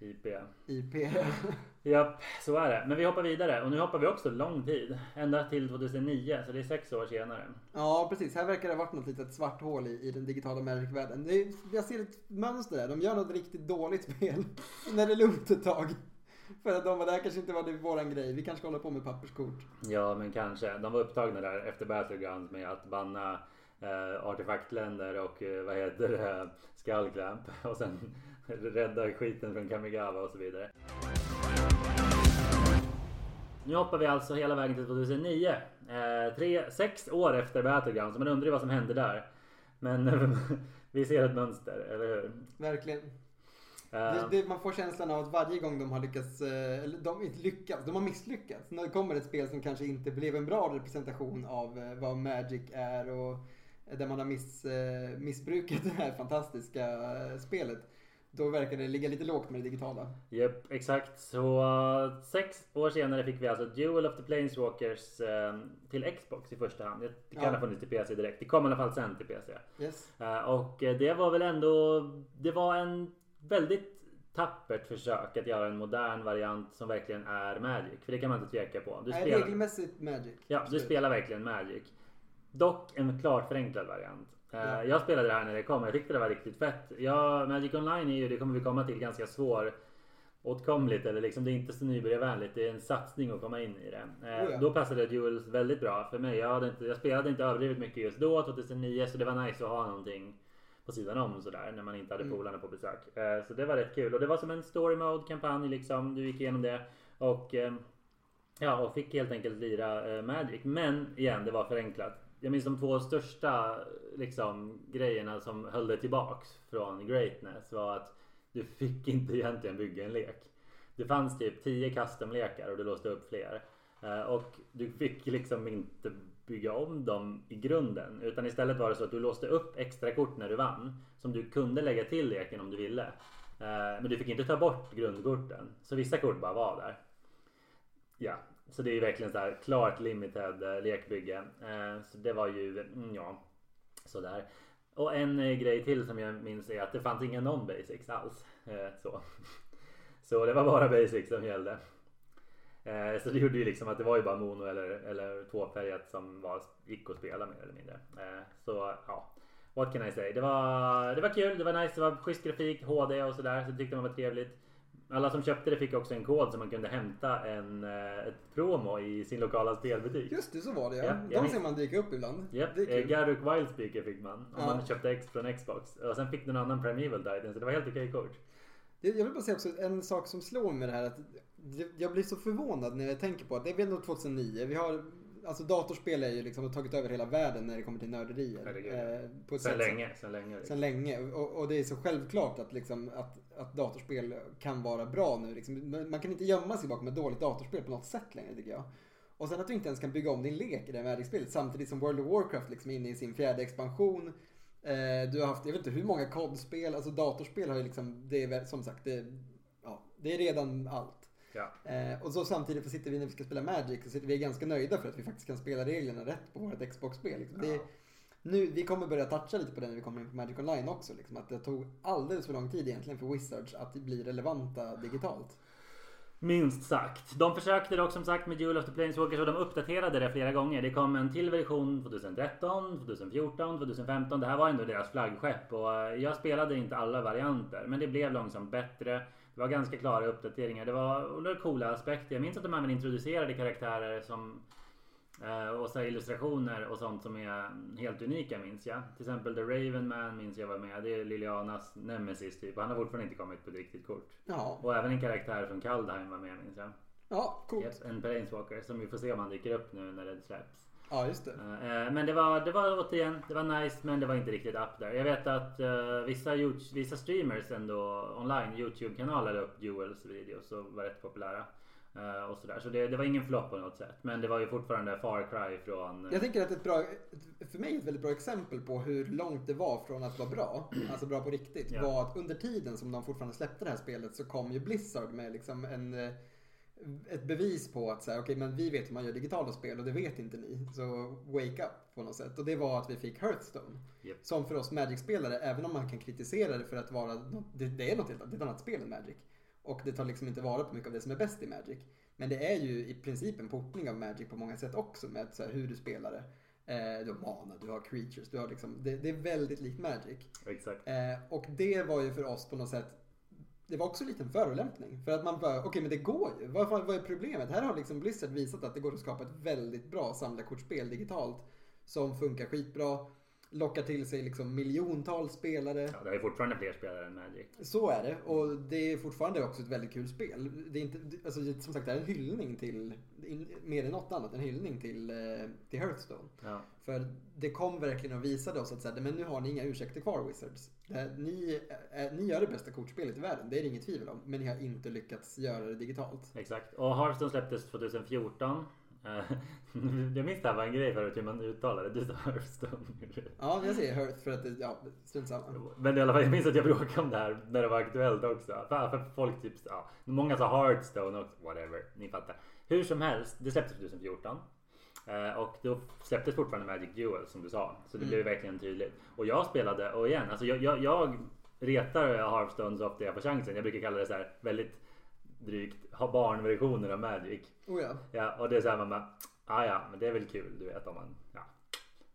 IP. IP. [laughs] Japp, så är det. Men vi hoppar vidare och nu hoppar vi också lång tid. Ända till 2009, så det är sex år senare. Ja, precis. Här verkar det ha varit något litet svart hål i, i den digitala. Det är- Jag ser ett mönster där. De gör något riktigt dåligt spel. [laughs] när det är lugnt ett tag. För att de var där kanske inte var det våran grej. Vi kanske ska hålla på med papperskort. Ja, men kanske. De var upptagna där efter Battlegrounds med att banna eh, artefaktländer och eh, vad heter det, Skullclamp [laughs] och sen rädda skiten från Kamigawa och så vidare. Nu hoppar vi alltså hela vägen till 2009. Eh, tre, sex år efter Battlegrounds. Man undrar ju vad som hände där. Men [laughs] vi ser ett mönster, eller hur? Verkligen. Eh, Det, det, man får känslan av att varje gång de har lyckats, eh, eller de inte lyckats, de har misslyckats. När det kommer ett spel som kanske inte blev en bra representation av eh, vad Magic är och där man har miss, missbrukat det här fantastiska spelet. Då verkar det ligga lite lågt med det digitala. Japp, exakt. Så uh, sex år senare fick vi alltså Duel of the Planeswalkers eh, till Xbox i första hand. Det kan Ja. ha funnits till PC direkt. Det kom i alla fall sen till PC. Yes. Eh, och det var väl ändå, det var en väldigt tappert försök att göra en modern variant som verkligen är Magic. För det kan man inte tveka på. Du Nej, spelar, regelmässigt Magic. ja, du spelar verkligen Magic. Dock en klart förenklad variant. Eh, Ja. Jag spelade det här när det kom. Jag tyckte det var riktigt fett. Ja, Magic Online är ju, det kommer vi komma till, ganska svår åtkomligt eller liksom det är inte så nybörjarvänligt. Det är en satsning att komma in i det. Eh, Oh ja. Då passade Duels väldigt bra för mig. Jag, inte, jag spelade inte överdrivet mycket just då, 2009, så det var nice att ha någonting på sidan om sådär när man inte hade Mm. polarna på besök. Eh, Så det var rätt kul och det var som en story mode kampanj liksom. Du gick igenom det och eh, ja, och fick helt enkelt lira Magic. Men igen, det var förenklat. Jag minns de två största liksom grejerna som höll dig tillbaks från greatness var att du fick inte egentligen bygga en lek. Det fanns typ 10 custom-lekar och du låste upp fler. Eh, och du fick liksom inte bygga om dem i grunden. Utan istället var det så att du låste upp extra kort när du vann. Som du kunde lägga till leken om du ville. Eh, men du fick inte ta bort grundkorten. Så vissa kort bara var där. Ja, så det är ju verkligen så här klart limited eh, lekbygge. Eh, så det var ju, mm, ja, sådär. Och en eh, grej till som jag minns är att det fanns inga non-basics alls. Så. [laughs] så det var bara basics som gällde. Så det gjorde ju liksom att det var ju bara mono eller, eller tvåfärgat som var, gick att spela mer eller mindre. Så ja, what can I say? Det var, det var kul, det var nice, det var schysst grafik, HD och sådär. Så det tyckte man var trevligt. Alla som köpte det fick också en kod så man kunde hämta en, eh, ett promo i sin lokala spelbutik. Just det, så var det ja. Jag De ser man dyka upp ibland. Japp, Det är eh, kul. Garruk Wildspeaker fick man om Ja. man köpte X från Xbox. Och sen fick du en annan Primeval Titan så det var helt okej kort. Jag vill bara säga också en sak som slår mig med det här. Att jag blir så förvånad när jag tänker på att det är väl ändå 2009. Vi har, alltså datorspel är ju liksom har tagit över hela världen när det kommer till nörderier. Eh, på ett Sen sätt länge, sen länge. liksom. Sen länge. Och, och det är så självklart att, liksom, att, att datorspel kan vara bra nu. Liksom. Man kan inte gömma sig bakom ett dåligt datorspel på något sätt längre tycker jag. Och sen att du inte ens kan bygga om din lek i det här Magic-spelet samtidigt som World of Warcraft liksom är inne i sin fjärde expansion. Eh, du har haft, jag vet inte hur många kodspel, alltså datorspel har ju liksom, det är som sagt, det, ja, det är redan allt. Ja. Eh, och så samtidigt så sitter vi när vi ska spela Magic så sitter vi ganska nöjda för att vi faktiskt kan spela reglerna rätt på vårt Xbox-spel. Liksom. Ja. nu, vi kommer börja toucha lite på det när vi kommer in på Magic Online också. Liksom, att det tog alldeles för lång tid egentligen för Wizards att bli relevanta digitalt. Minst sagt. De försökte dock som sagt med Duel of the Planeswalkers och de uppdaterade det flera gånger. Det kom en till version 2013, 2014, 2015. Det här var ändå deras flaggskepp och jag spelade inte alla varianter. Men det blev långsamt bättre. Det var ganska klara uppdateringar. Det var var coola aspekter. Jag minns att de även introducerade karaktärer som eh, och så illustrationer och sånt som är helt unika minns jag. Till exempel The Raven Man minns jag var med. Det är Lilianas nemesis typ. Han har fortfarande inte kommit på ett riktigt kort. Ja, Och även en karaktär från Kaldheim var med minns jag. ja coolt. Japp, en Planeswalker som vi får se om han dyker upp nu när det släpps. Ja, just det. Eh, Men det var, det var återigen, det var nice men det var inte riktigt up där. Jag vet att eh, vissa, vissa streamers ändå online, Youtube-kanaler la upp Duels videos och var rätt populära. Eh, och sådär. Så det, det var ingen flopp på något sätt. Men det var ju fortfarande far cry från... Jag tänker att ett bra, för mig ett väldigt bra exempel på hur långt det var från att vara bra, [clears throat] alltså bra på riktigt, Ja. var att under tiden som de fortfarande släppte det här spelet så kom ju Blizzard med liksom en, eh, ett bevis på att säga, okej men vi vet hur man gör digitala spel och det vet inte ni. Så wake up på något sätt. Och det var att vi fick Hearthstone. Japp. Som för oss Magic-spelare, även om man kan kritisera det för att vara, det, det är något helt annat, det är ett annat spel än Magic. Och det tar liksom inte vara på mycket av det som är bäst i Magic. Men det är ju i princip en portning av Magic på många sätt också med så här, hur du spelar det. Eh, du har mana, du har creatures, du har liksom, det, det är väldigt likt Magic. Exakt. Eh, och det var ju för oss på något sätt det var också lite en förolämpning. För att man bara, okej men det går ju. Vad, vad är problemet? Här har liksom Blizzard visat att det går att skapa ett väldigt bra samlarkortspel digitalt. Som funkar skitbra. Lockar till sig liksom miljontals spelare. Ja, det är fortfarande fler spelare än Magic. Så är det. Och det är fortfarande också ett väldigt kul spel. Det är inte, alltså, som sagt, det är en hyllning till, mer än något annat, en hyllning till, eh, till Hearthstone. Ja. För det kom verkligen och visade oss att så här, men nu har ni inga ursäkter kvar Wizards. Här, ni, eh, ni gör det bästa kortspelet i världen, det är det inget tvivel om. Men ni har inte lyckats göra det digitalt. Exakt. Och Hearthstone släpptes 2014. Eh, [laughs] Jag minns det här var en grej förut hur man uttalade det. Du sa Hearthstone. Ja, jag säger Hearth för att det, ja, strunt samma. Men i alla fall, jag minns att jag bråkade om det här när det var aktuellt också. För, för folk typ, ja, många sa Hearthstone också, whatever, ni fattar. Hur som helst, det släpptes 2014. Eh, och då släpptes fortfarande Magic Duel som du sa. Så det Mm. blev verkligen tydligt. Och jag spelade, och igen, alltså jag, jag, jag retar Hearthstone så ofta jag får chansen. Jag brukar kalla det så här väldigt drygt, barnversioner av Magic. Oh ja. Ja, och det är så här man bara, ah, ja, men det är väl kul du vet om man, ja.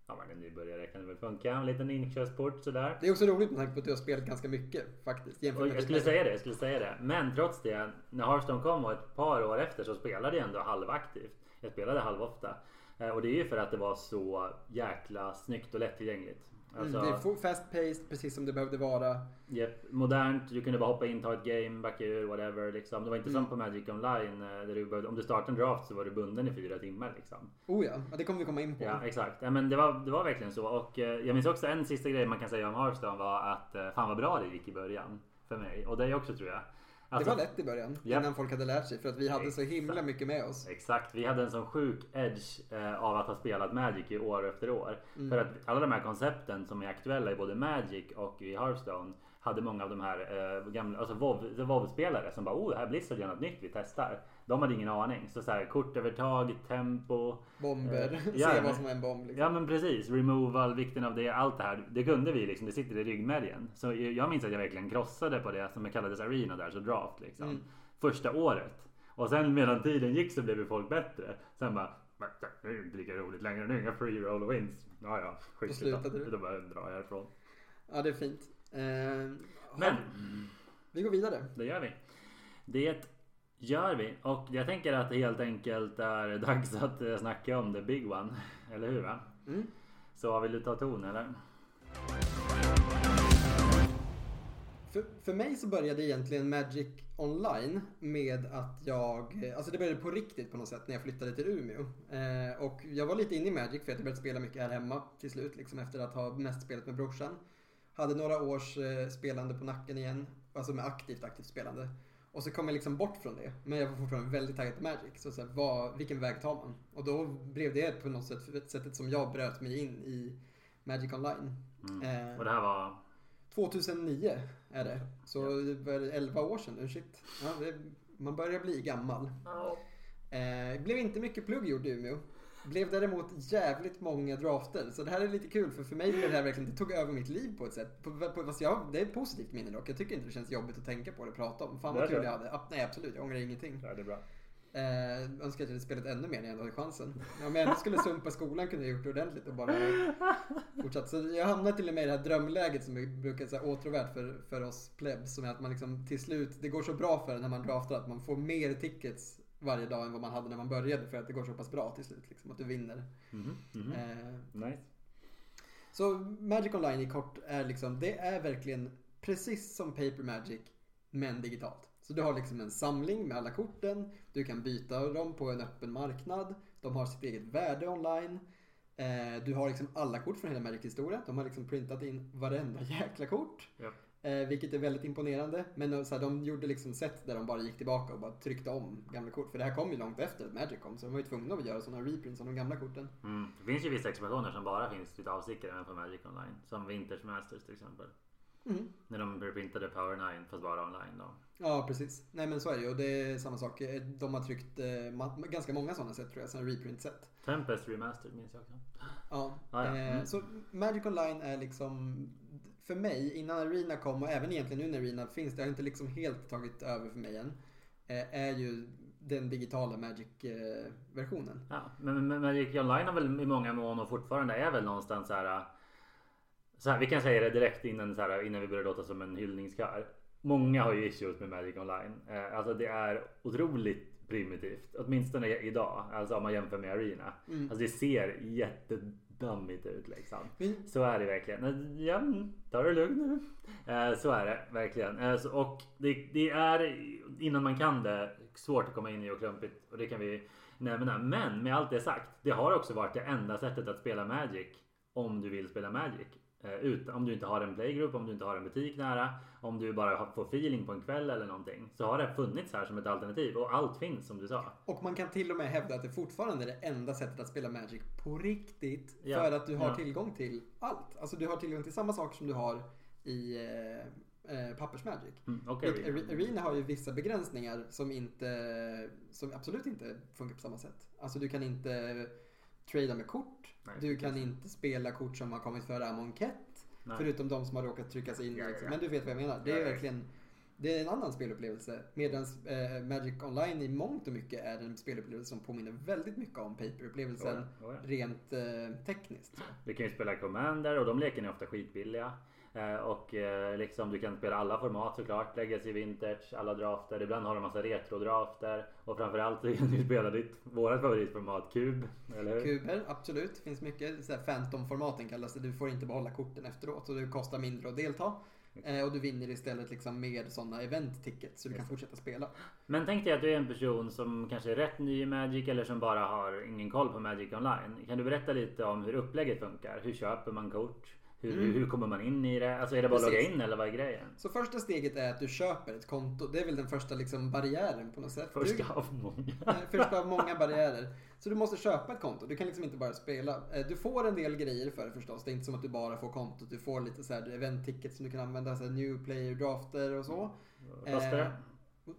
Om man är nybörjare kan det väl funka. En liten inkörsport sådär. Det är också roligt med tanke på att du har spelat ganska mycket faktiskt. Jämfört med jag skulle säga det, jag skulle säga det. Men trots det, när Hearthstone kom och ett par år efter så spelade jag ändå halvaktivt. Jag spelade halvofta. Eh, Och det är ju för att det var så jäkla snyggt och lättillgängligt. Alltså, Mm, det är fast paced precis som det behövde vara. Japp, modernt, du kunde bara hoppa in, ta ett game, backa ur, whatever. Liksom. Det var inte Mm. som på Magic Online. eh, Där du behövde, om du startade en draft så var du bunden i fyra timmar. Liksom. Oh ja, det kommer vi komma in på. Ja, exakt. Ja, men det, var, det var verkligen så. Och eh, jag minns också en sista grej man kan säga om Hearthstone var att fan vad bra det gick i början. För mig. Och det också tror jag. Alltså, det var lätt i början, Ja. innan folk hade lärt sig. För att vi hade så himla Exakt. mycket med oss. Exakt, vi hade en sån sjuk edge eh, av att ha spelat Magic i år efter år. Mm. För att alla de här koncepten som är aktuella i både Magic och i Hearthstone hade många av de här eh, gamla, alltså WoW- WoW-spelare som bara oh det här Blizzard gör något nytt, vi testar. De hade ingen aning. Så, så här, kortövertag, tempo. Bomber, Eh, [laughs] se ja, men- vad som är en bomb. Liksom. Ja men precis, removal, vikten av det, allt det här. Det kunde vi liksom, det sitter i ryggmärgen. Så jag minns att jag verkligen krossade på det som kallades arena där, så draft liksom. Mm. Första året. Och sen medan tiden gick så blev ju folk bättre. Sen bara, "Men, det är ju inte lika roligt längre, nu inga free roll wins. Ja ja, skit det. slutade du. Då bara drar jag härifrån. Ja, det är fint. Eh, Men, Vi går vidare. det gör vi. Det gör vi. Och jag tänker att det helt enkelt är dags att eh, snacka om the big one. [laughs] Eller hur va? Mm. Så vill du ta ton eller? För, för mig så började egentligen Magic Online med att jag, alltså det började på riktigt på något sätt när jag flyttade till Umeå. Eh, och jag var lite inne i Magic för att jag började spela mycket här hemma till slut, liksom efter att ha mest spelat med brorsan. Hade några års eh, spelande på nacken igen, alltså med aktivt, aktivt spelande. Och så kom jag liksom bort från det. Men jag var fortfarande väldigt taggad på Magic. Så, så här, vad, vilken väg tar man? Och då blev det på något sätt sättet som jag bröt mig in i Magic Online. Mm. Eh, Och det här var 2009 är det. Så det var 11 år sedan nu. Shit. Ja, det, man börjar bli gammal. Eh, blev inte mycket plugg gjort i Umeå. Blev däremot jävligt många drafter. Så det här är lite kul för för mig blev det här verkligen, det tog över mitt liv på ett sätt. På, på, fast jag, det är ett positivt minne dock. Jag tycker inte det känns jobbigt att tänka på det och prata om. Fan vad kul jag hade. Nej absolut, jag ångrar ingenting. Ja, det är bra. Eh, önskar att jag hade spelat ännu mer när jag ändå hade chansen. Om jag ändå skulle sumpa skolan kunde jag gjort det ordentligt och bara fortsatt. Så jag hamnade till och med i det här drömläget som brukar säga åtråvärt för, för oss plebs. Som är att man liksom till slut, det går så bra för en när man draftar att man får mer tickets varje dag än vad man hade när man började för att det går så pass bra till slut. Liksom, att du vinner. Mhm, mhm. Eh, Nice. så Magic Online i kort är liksom, det är verkligen precis som Paper Magic men digitalt. Så du har liksom en samling med alla korten, du kan byta dem på en öppen marknad, de har sitt eget värde online. Eh, du har liksom alla kort från hela Magic historia, de har liksom printat in varenda [laughs] jäkla kort. Japp. Eh, vilket är väldigt imponerande. Men eh, så här, de gjorde liksom sätt där de bara gick tillbaka och bara tryckte om gamla kort. För det här kom ju långt efter att Magic kom. Så de var ju tvungna att göra sådana reprints av de gamla korten. Mm. Det finns ju vissa expansioner som bara finns lite avstickare även på Magic Online. Som Winters Masters till exempel. Mm. När de reprintade Power 9 fast bara online då. Ja, precis. Nej men så är det ju. Och det är samma sak. Eh, De har tryckt eh, ganska många sådana sätt tror jag. Sådana reprint-sätt. Tempest Remastered minns jag också. Ja. Ah, ja. Eh, Mm. Så Magic Online är liksom för mig, innan Arena kom och även egentligen nu när Arena finns, det har inte liksom helt tagit över för mig än. eh, Är ju den digitala Magic-versionen. Ja, men, men Magic Online har väl i många mån och fortfarande är väl någonstans så här. Så här, vi kan säga det direkt innan, så här, innan vi börjar låta som en hyllningskör. Många har ju issues med Magic Online. Eh, alltså det är otroligt primitivt. Åtminstone idag. Alltså om man jämför med Arena. Mm. Alltså det ser jättedammigt ut liksom. Men, Så är det verkligen. Ja, mm, ta det lugnt nu. Eh, Så är det verkligen. Eh, Och det, det är innan man kan det svårt att komma in i och klumpigt. Och det kan vi nämna. Men med allt det sagt. Det har också varit det enda sättet att spela Magic. Om du vill spela Magic. Eh, Ut, om du inte har en playgroup, om du inte har en butik nära. Om du bara får feeling på en kväll eller någonting. Så har det funnits här som ett alternativ. Och allt finns som du sa. och man kan till och med hävda att det fortfarande är det enda sättet att spela Magic på riktigt. Ja. För att du har Ja. tillgång till allt. Alltså du har tillgång till samma saker som du har i eh, eh, Pappers-Magic. Mm, Vilket Arena. Are- Arena har ju vissa begränsningar som inte som absolut inte funkar på samma sätt. Alltså du kan inte trada med kort. Nej, du kan inte spela kort som har kommit före Amon Kett. Nej. Förutom de som har råkat trycka sig in. Ja, liksom. Men du vet vad jag menar. Det är verkligen det är en annan spelupplevelse. Medan eh, Magic Online i mångt och mycket är en spelupplevelse som påminner väldigt mycket om paper-upplevelsen. Oh ja, oh ja. Rent eh, tekniskt. Du kan ju spela Commander och de leken är ofta skitbilliga. Eh, och eh, liksom du kan spela alla format såklart. Legacy, Vintage, alla drafter. Ibland har de massa retro-drafter. Och framförallt så kan du spela ditt, vårat favoritformat, Kub. Eller? Kuber, absolut. finns mycket. Så här Phantom-formaten kallas det. Du får inte behålla korten efteråt. Och det kostar mindre att delta. Eh, och du vinner istället liksom med sådana event-tickets. Så du kan fortsätta spela. Men tänk dig att du är en person som kanske är rätt ny i Magic eller som bara har ingen koll på Magic Online. Kan du berätta lite om hur upplägget funkar? Hur köper man kort? Hur, Mm. hur, kommer man in i det? Alltså är det bara att logga in eller vad är grejen? Så första steget är att du köper ett konto. Det är väl den första liksom barriären på något sätt. Du, Första av många. Första av många barriärer. Så du måste köpa ett konto. Du kan liksom inte bara spela. Eh, Du får en del grejer för det förstås. Det är inte som att du bara får kontot. Du får lite så här event-tickets som du kan använda. Så här new player drafter och så. Vad kostar det?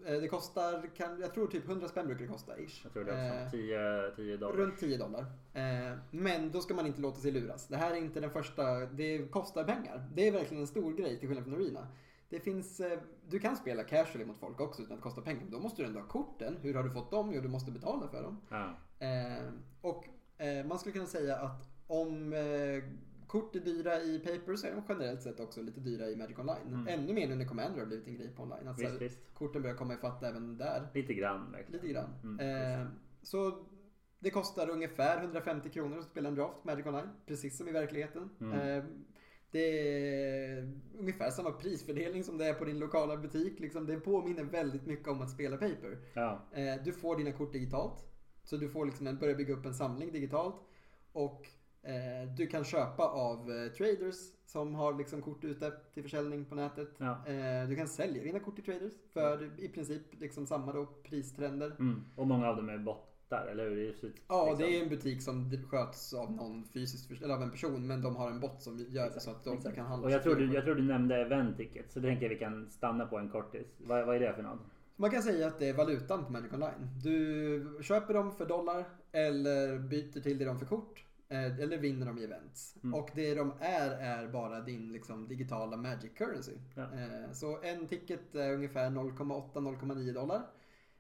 Eh, Det kostar, kan, jag tror typ 100 spänn brukar det kosta ish. Jag tror det Eh, också. 10, 10 dollar. Runt 10 dollar. Eh, Men då ska man inte låta sig luras. Det här är inte den första, det kostar pengar. Det är verkligen en stor grej till skillnad från Arena. Det finns, eh, du kan spela casually mot folk också utan att det kostar pengar. Men Då måste du ändå ha korten. Hur har du fått dem? Jo, du måste betala för dem. Ja. Eh, och eh, man skulle kunna säga att om eh, kort är dyra i paper så är de generellt sett också lite dyra i Magic Online. Mm. Ännu mer nu när Commander har blivit en grej på online. Att, så Visst, visst. korten börjar komma ifatt även där. Lite grann verkligen. Lite grann. Mm, eh, så det kostar ungefär 150 kronor att spela en draft Magic Online. Precis som i verkligheten. Mm. Eh, det är ungefär samma prisfördelning som det är på din lokala butik. Liksom, det påminner väldigt mycket om att spela paper. Ja. Eh, du får dina kort digitalt. Så du får liksom en, börja bygga upp en samling digitalt. Och du kan köpa av eh, traders som har liksom kort ute till försäljning på nätet. Ja. Eh, du kan sälja dina kort till traders för i princip liksom samma då pristrender. Mm. Och många av dem är bottar, eller hur? Det är så- Ja, liksom. det är en butik som sköts av någon fysisk, eller av en person, men de har en bot som gör Exakt, så att de exakt. kan handla. Och jag tror, du, jag tror du nämnde event ticket, så det tänker jag vi kan stanna på en kortis. Vad, vad är det för något? Man kan säga att det är valutan på Magic Online. Du köper dem för dollar eller byter till det dem för kort. Eh, Eller vinner dem i events. Mm. Och det de är är bara din liksom, digitala Magic Currency. Ja. Eh, Så en ticket är ungefär 0,8-0,9 dollar.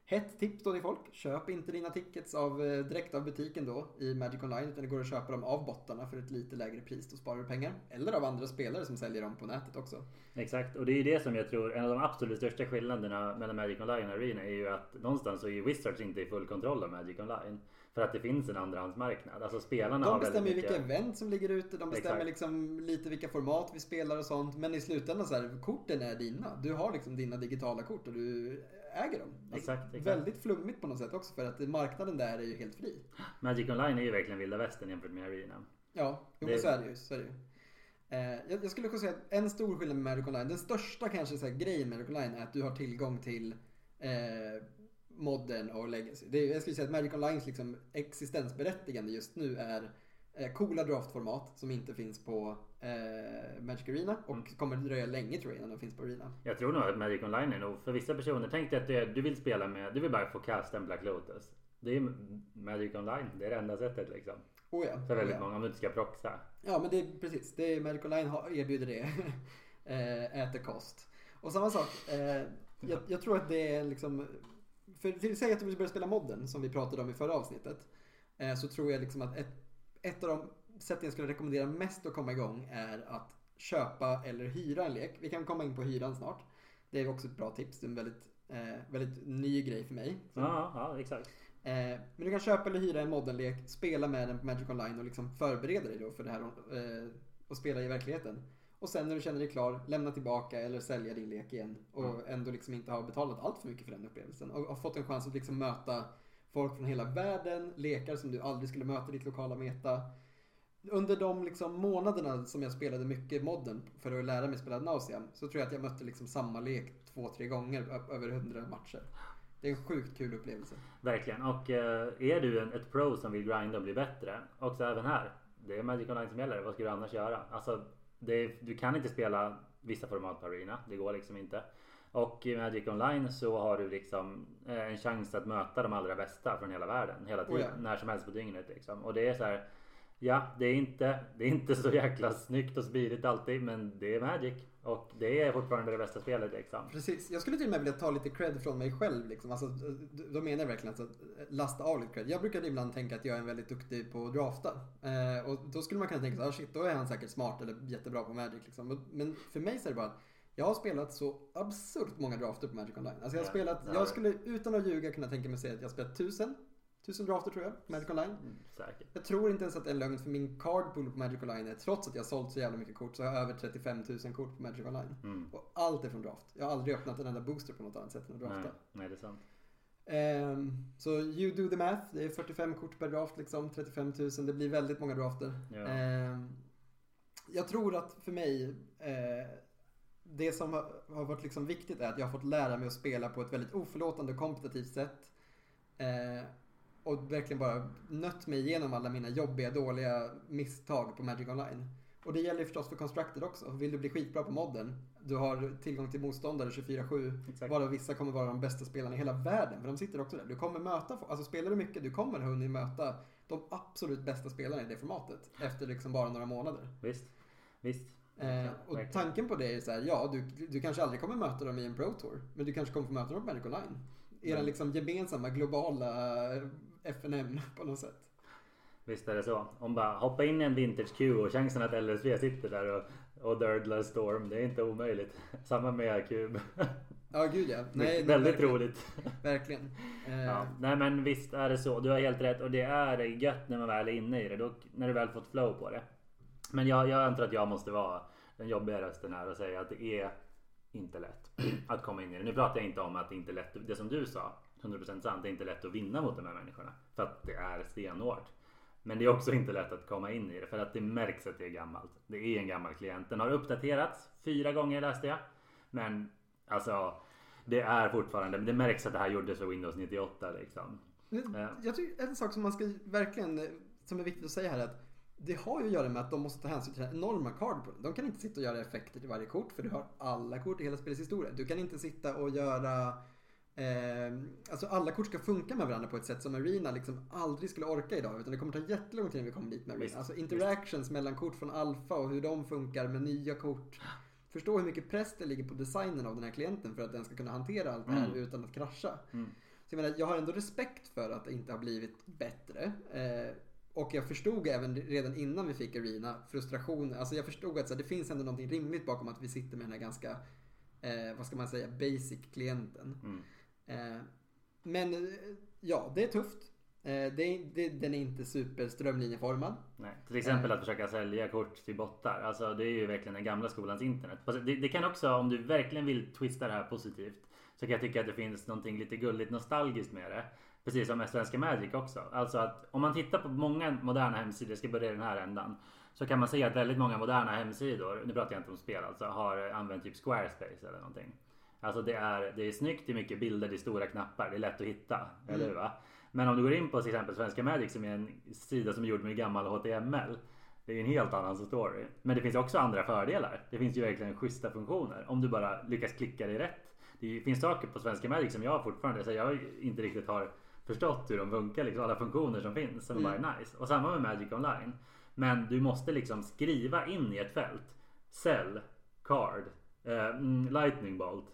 Hett tips då till folk. Köp inte dina tickets av, eh, direkt av butiken då i Magic Online. Utan det går att köpa dem av bottarna för ett lite lägre pris. Då sparar du pengar. Eller av andra spelare som säljer dem på nätet också. Exakt, och det är ju det som jag tror, en av de absolut största skillnaderna mellan Magic Online och Arena är ju att någonstans så är ju Wizards inte i full kontroll av Magic Online. För att det finns en andrahandsmarknad. Alltså spelarna De bestämmer väldigt vilka mycket... event som ligger ute, de bestämmer Exakt. liksom lite vilka format vi spelar och sånt. Men i slutändan så här, korten är dina. Du har liksom dina digitala kort och du äger dem. Alltså, Exakt, exakt. Väldigt flummigt på något sätt också för att marknaden där är ju helt fri. Magic Online är ju verkligen vilda västern jämfört med Arena. Ja, jo, Det- men så är det ju. Så är det ju. Eh, jag, skulle kunna säga att en stor skillnad med Magic Online, den största kanske så här, grejen med Magic Online är att du har tillgång till eh, Modern och Legacy. Det är, jag skulle säga att Magic Onlines liksom existensberättigande just nu är eh, coola draftformat som inte finns på eh, Magic Arena och Mm. kommer dröja länge tror jag innan de finns på Arena. Jag tror nog att Magic Online är nog för vissa personer. Tänk dig att det, du vill spela med, du vill bara få casta en Black Lotus. Det är Magic Online, det är det enda sättet liksom. Oh ja, För oh väldigt ja. många om du inte ska proxa. Ja men det är precis, det är Magic Online erbjuder det. [laughs] eh, äter kost. Och samma sak, eh, jag, jag tror att det är liksom, för till säg att du vill börja spela modden som vi pratade om i förra avsnittet. Eh, så tror jag liksom att ett, ett av de sätten jag skulle rekommendera mest att komma igång är att köpa eller hyra en lek. Vi kan komma in på hyran snart. Det är också ett bra tips, det är en väldigt, eh, väldigt ny grej för mig. Ja, ja exakt. Eh, men du kan köpa eller hyra en moddenlek, spela med den på Magic Online och liksom förbereda dig då för det här eh, och spela i verkligheten. Och sen när du känner dig klar, lämna tillbaka eller sälja din lek igen. Och Mm. ändå liksom inte ha betalat allt för mycket för den upplevelsen. Och har fått en chans att liksom möta folk från hela världen, lekar som du aldrig skulle möta i ditt lokala meta. Under de liksom månaderna som jag spelade mycket modden för att lära mig spela Nauseam så tror jag att jag mötte liksom samma lek två, tre gånger över hundra matcher. Det är en sjukt kul upplevelse. Verkligen. Och eh, är du en, ett pro som vill grinda och bli bättre. Också även här. Det är Magic Online som gäller. Vad ska du annars göra? Alltså, det du kan inte spela vissa format på Arena. Det går liksom inte. Och i Magic Online så har du liksom eh, en chans att möta de allra bästa från hela världen. Hela tiden. Oh ja. När som helst på dygnet liksom. Och det är så här. Ja, det är inte, det är inte så jäkla snyggt och smidigt alltid. Men det är Magic. Och det är fortfarande det bästa spelet liksom. Precis, jag skulle till och med vilja ta lite cred från mig själv. Liksom. Alltså, då menar jag verkligen att lasta av lite cred. Jag brukar ibland tänka att jag är väldigt duktig på att drafta. Eh, och då skulle man kunna tänka så ah, shit, då är han säkert smart eller jättebra på Magic. Liksom. Men för mig så är det bara att jag har spelat så absurt många drafter på Magic Online. Alltså jag har spelat, jag skulle utan att ljuga kunna tänka mig att säga att jag har spelat tusen. Tusen drafter tror jag, på Magic Online. Mm, säkert. Jag tror inte ens att det är en lögn för min cardpool på Magic Online är, trots att jag har sålt så jävla mycket kort, så har jag över 35 000 kort på Magic Online. Mm. Och allt är från draft. Jag har aldrig öppnat en enda booster på något annat sätt än att drafta. Nej, nej, det är sant. Ehm, så you do the math. Det är 45 kort per draft liksom. 35 000. Det blir väldigt många drafter. Ja. Ehm, jag tror att för mig eh, det som har, har varit liksom viktigt är att jag har fått lära mig att spela på ett väldigt oförlåtande och kompetitivt sätt. Eh, och verkligen bara nött mig igenom alla mina jobbiga, dåliga misstag på Magic Online. Och det gäller förstås för Constructed också. Vill du bli skitbra på modden, du har tillgång till motståndare 24-7. Exakt. Varav vissa kommer vara de bästa spelarna i hela världen. För de sitter också där. Du kommer möta, alltså spelar du mycket, du kommer hunnit möta de absolut bästa spelarna i det formatet. Efter liksom bara några månader. Visst. Visst. Eh, och tanken på det är så här, ja du, du kanske aldrig kommer möta dem i en Pro Tour. Men du kanske kommer få möta dem på Magic Online. Era liksom gemensamma globala FNM på något sätt. Visst är det så. Om bara hoppa in i en vintage queue och chansen att LSV sitter där och, och dördlar Storm. Det är inte omöjligt. [laughs] Samma med Cube. [laughs] Ja gud ja. Nej, Väldigt verkligen, roligt. [laughs] Verkligen. Eh, Ja. Nej men visst är det så. Du har helt rätt. Och det är gött när man väl är inne i det. Då, när du väl fått flow på det. Men jag, jag antar att jag måste vara den jobbiga rösten här och säga att det är inte lätt att komma in i det. Nu pratar jag inte om att det inte är lätt. Det som du sa. 100% sant. Det är inte lätt att vinna mot de här människorna. För att det är stenhårt. Men det är också inte lätt att komma in i det. För att det märks att det är gammalt. Det är en gammal klient. Den har uppdaterats fyra gånger läste jag. Men alltså. Det är fortfarande. Det märks att det här gjordes för Windows 98 liksom. Ja. Jag tycker en sak som man ska verkligen, eh, som är viktigt att säga här är att det har ju att göra med att de måste ta hänsyn till den enorma cardpoolen. De kan inte sitta och göra effekter till varje kort för du har alla kort i hela spelets historia. Du kan inte sitta och göra Eh, alltså alla kort ska funka med varandra på ett sätt som Arena liksom aldrig skulle orka idag. Utan det kommer ta jättelång tid innan vi kommer dit med Arena. Visst, alltså interactions mellan kort från Alpha och hur de funkar med nya kort. Förstå hur mycket press det ligger på designen av den här klienten för att den ska kunna hantera allt det här Mm. utan att krascha. Mm. Så jag, menar, jag har ändå respekt för att det inte har blivit bättre. Eh, och jag förstod även redan innan vi fick Arena frustration. Alltså jag förstod att så här, det finns ändå någonting rimligt bakom att vi sitter med den här ganska, eh, vad ska man säga, basic klienten. Mm. Eh, men eh, ja, det är tufft. Eh, det, är- det, den är inte super strömlinjeformad. Nej, till exempel att försöka sälja kort till bottar. Alltså det är ju verkligen den gamla skolans internet. Det, det kan också, om du verkligen vill twista det här positivt, så kan jag tycka att det finns någonting lite gulligt nostalgiskt med det. Precis som med Svenska Magic också. Alltså att om man tittar på många moderna hemsidor, jag ska börja i den här ändan. Så kan man se att väldigt många moderna hemsidor, nu pratar jag inte om spel alltså, har använt typ Squarespace eller någonting. Alltså det är, det är snyggt, det är mycket bilder, det är stora knappar, det är lätt att hitta. Mm. Eller hur va? Men om du går in på till exempel Svenska Magic som är en sida som är gjord med gammal HTML. Det är en helt annan story. Men det finns också andra fördelar. Det finns ju verkligen schyssta funktioner. Om du bara lyckas klicka dig rätt. Det finns saker på Svenska Magic som jag fortfarande så jag inte riktigt har förstått hur de funkar. Liksom alla funktioner som finns som mm. bara är nice. Och samma med Magic Online. Men du måste liksom skriva in i ett fält. Cell, card, eh, lightning bolt,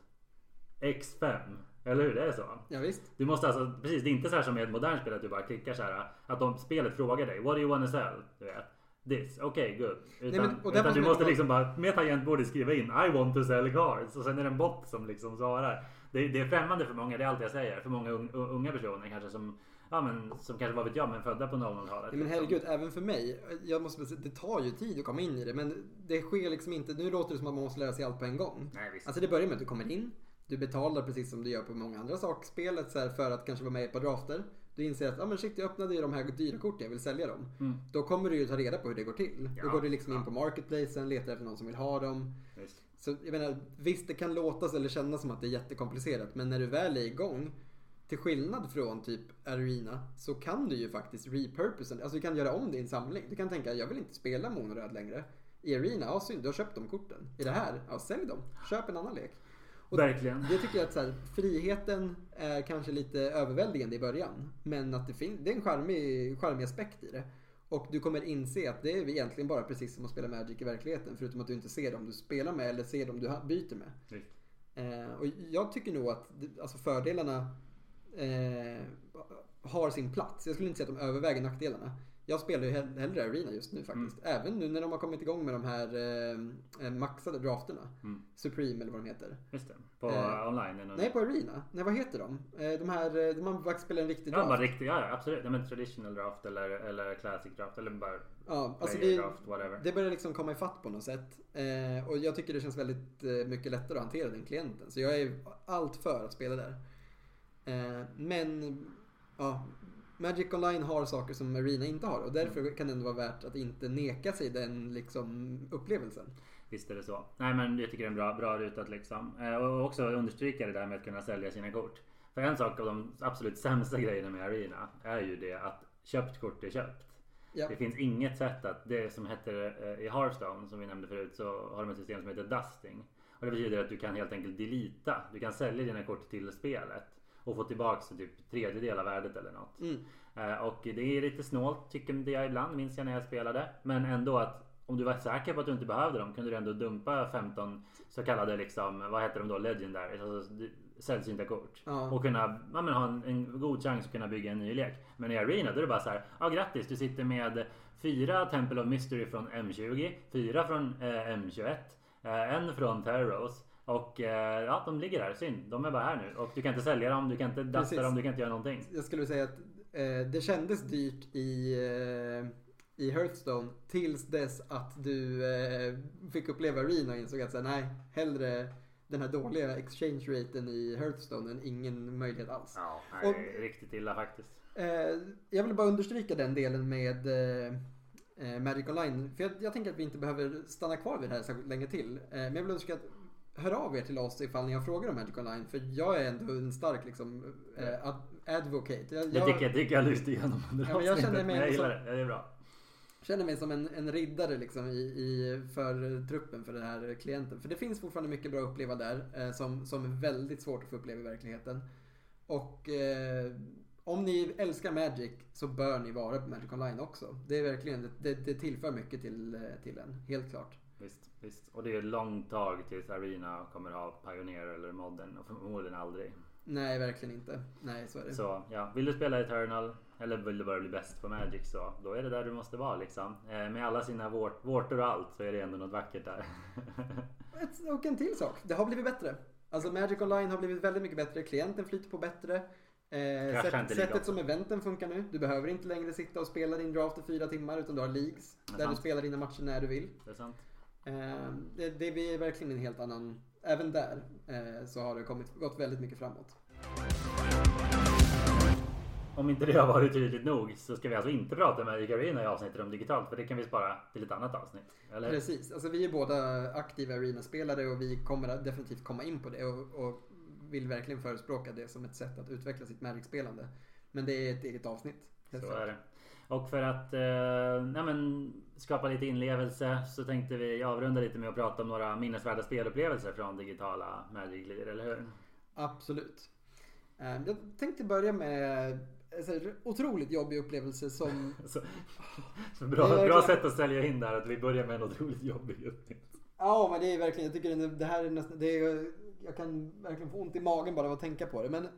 X5. Eller hur? Det är så? Ja, visst. Du måste alltså, precis, det är inte så här som i ett modernt spel att du bara klickar så här. Att om spelet frågar dig, what do you wanna sell? Du vet. This, okej, okay, good. Utan, Nej, men, utan du måste liksom bara med tangentbordet skriva in I want to sell cards. Och sen är det en bot som liksom svarar. Det, det är främmande för många, det är allt jag säger. För många unga personer kanske som Ja men som kanske var vet jag men födda på 00-talet. Ja, men herregud, liksom. även för mig. Jag måste säga, det tar ju tid att komma in i det. Men det sker liksom inte. Nu låter det som att man måste lära sig allt på en gång. Nej, visst. Alltså det börjar med att du kommer in. Du betalar precis som du gör på många andra saker. Spelet så här, för att kanske vara med på drafter. Du inser att ah, men shit, jag öppnade ju de här dyra korten, jag vill sälja dem. Mm. Då kommer du ju ta reda på hur det går till. Ja, Då går du liksom ja. in på marketplacen, letar efter någon som vill ha dem. Visst. Så jag menar, visst det kan låta eller kännas som att det är jättekomplicerat. Men när du väl är igång till skillnad från typ Arena så kan du ju faktiskt repurpose Alltså du kan göra om din samling. Du kan tänka jag vill inte spela monoröd längre. I Arena, ja synd, du har köpt de korten. I det här, ja sälj dem. Köp en annan lek. Och Verkligen. Det tycker jag att så här, friheten är kanske lite överväldigande i början. Men att det, finns, det är en charmig, charmig aspekt i det. Och du kommer inse att det är egentligen bara precis som att spela Magic i verkligheten. Förutom att du inte ser dem du spelar med eller ser dem du byter med. Eh, och jag tycker nog att alltså fördelarna eh, har sin plats. Jag skulle inte säga att de överväger nackdelarna. Jag spelar ju hellre Arena just nu faktiskt. Mm. Även nu när de har kommit igång med de här eh, eh, maxade drafterna. Mm. Supreme eller vad de heter. Just det. På eh, online? Eller nej, på Arena. Nej, vad heter de? Eh, de här, eh, de man faktiskt spelar en riktig draft. Ja, riktig, ja absolut. Nej, men traditional draft eller, eller classic draft eller bara ja, alltså det, draft, whatever. Det börjar liksom komma ifatt på något sätt. Eh, och jag tycker det känns väldigt eh, mycket lättare att hantera den klienten. Så jag är allt för att spela där. Eh, men ja, Magic Online har saker som Arena inte har och därför mm. kan det ändå vara värt att inte neka sig den liksom, upplevelsen. Visst är det så. Nej men jag tycker det är en bra, bra ruta liksom. Eh, och också understryka det där med att kunna sälja sina kort. För en sak av de absolut sämsta grejerna med Arena är ju det att köpt kort är köpt. Ja. Det finns inget sätt att det som heter eh, i Hearthstone som vi nämnde förut så har de ett system som heter Dusting. Och det betyder att du kan helt enkelt delita. Du kan sälja dina kort till spelet och få tillbaks typ tredjedel av värdet eller något. Mm. Uh, och det är lite snålt tycker jag ibland, minns jag när jag spelade. Men ändå att om du var säker på att du inte behövde dem kunde du ändå dumpa 15 så kallade liksom, vad heter de då, legendary, alltså sällsynta kort. Ja. Och kunna ja, men ha en, en, god chans att kunna bygga en ny lek. Men i Arena då är det bara så här, ja grattis du sitter med fyra Temple of Mystery från M20, fyra från eh, M21, eh, en från Terros. Och eh, ja, de ligger där. Synd. De är bara här nu. Och du kan inte sälja dem, du kan inte dasta dem, du kan inte göra någonting. Jag skulle säga att eh, det kändes dyrt i, eh, i Hearthstone tills dess att du eh, fick uppleva Arena och insåg att så, nej, hellre den här dåliga exchange raten i Hearthstone än ingen möjlighet alls. Ja, nej, och, riktigt illa faktiskt. Eh, jag vill bara understryka den delen med Magic Online. För jag, jag, tänker att vi inte behöver stanna kvar vid det här särskilt länge till. men jag vill understryka att hör av er till oss ifall ni har frågor om Magic Online. För jag är ändå en stark liksom, eh, advocate. Jag, jag, tycker, jag tycker jag lyste igenom under ja, jag känner mig jag gillar det. Ja, det är bra. Känner mig som en, en riddare liksom i, i, för truppen för den här klienten. För det finns fortfarande mycket bra att uppleva där eh, som, som är väldigt svårt att få uppleva i verkligheten. Och eh, om ni älskar Magic så bör ni vara på Magic Online också. Det är verkligen, det, det tillför mycket till, eh, till en, helt klart. Visst, visst. Och det är ett långt tag tills Arena kommer ha Pioneer eller Modern och förmodligen aldrig. Nej, verkligen inte. Nej, så är det. Så ja, vill du spela Eternal eller vill du bara bli bäst på Magic så då är det där du måste vara liksom. Eh, med alla sina vårt, vårtor och allt så är det ändå något vackert där. [laughs] och en till sak. Det har blivit bättre. Alltså Magic Online har blivit väldigt mycket bättre. Klienten flyter på bättre. Eh, sätt, sättet som eventen funkar nu. Du behöver inte längre sitta och spela din draft i fyra timmar utan du har leagues. Där sant. du spelar dina matcher när du vill. Det är sant. Eh, det, det blir verkligen en helt annan... Även där eh, så har det kommit, gått väldigt mycket framåt. om inte det har varit tydligt nog så ska vi alltså inte prata med Arena i avsnittet om digitalt för det kan vi spara till ett annat avsnitt. Eller? Precis, alltså vi är båda aktiva Arena-spelare och vi kommer definitivt komma in på det och, och vill verkligen förespråka det som ett sätt att utveckla sitt Magic-spelande. Men det är ett eget avsnitt. Så är det. Och för att eh, nej men, skapa lite inlevelse så tänkte vi avrunda lite med att prata om några minnesvärda spelupplevelser från digitala Magic Leader, eller hur? Absolut. Eh, Jag tänkte börja med en här otroligt jobbig upplevelse som... [laughs] Så, så bra, verkligen- sätt att sälja in där att vi börjar med en otroligt jobbig uppgift. Ja men det är verkligen, jag tycker det här är nästan, det är, jag kan verkligen få ont i magen bara av att tänka på det. Men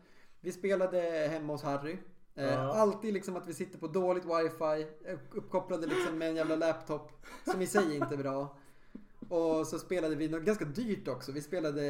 vi spelade hemma hos Harry. Eh, Ja. Alltid liksom att vi sitter på dåligt wifi, eh, uppkopplade liksom med en jävla laptop som i sig inte är bra. Och så spelade vi något ganska dyrt också. Vi spelade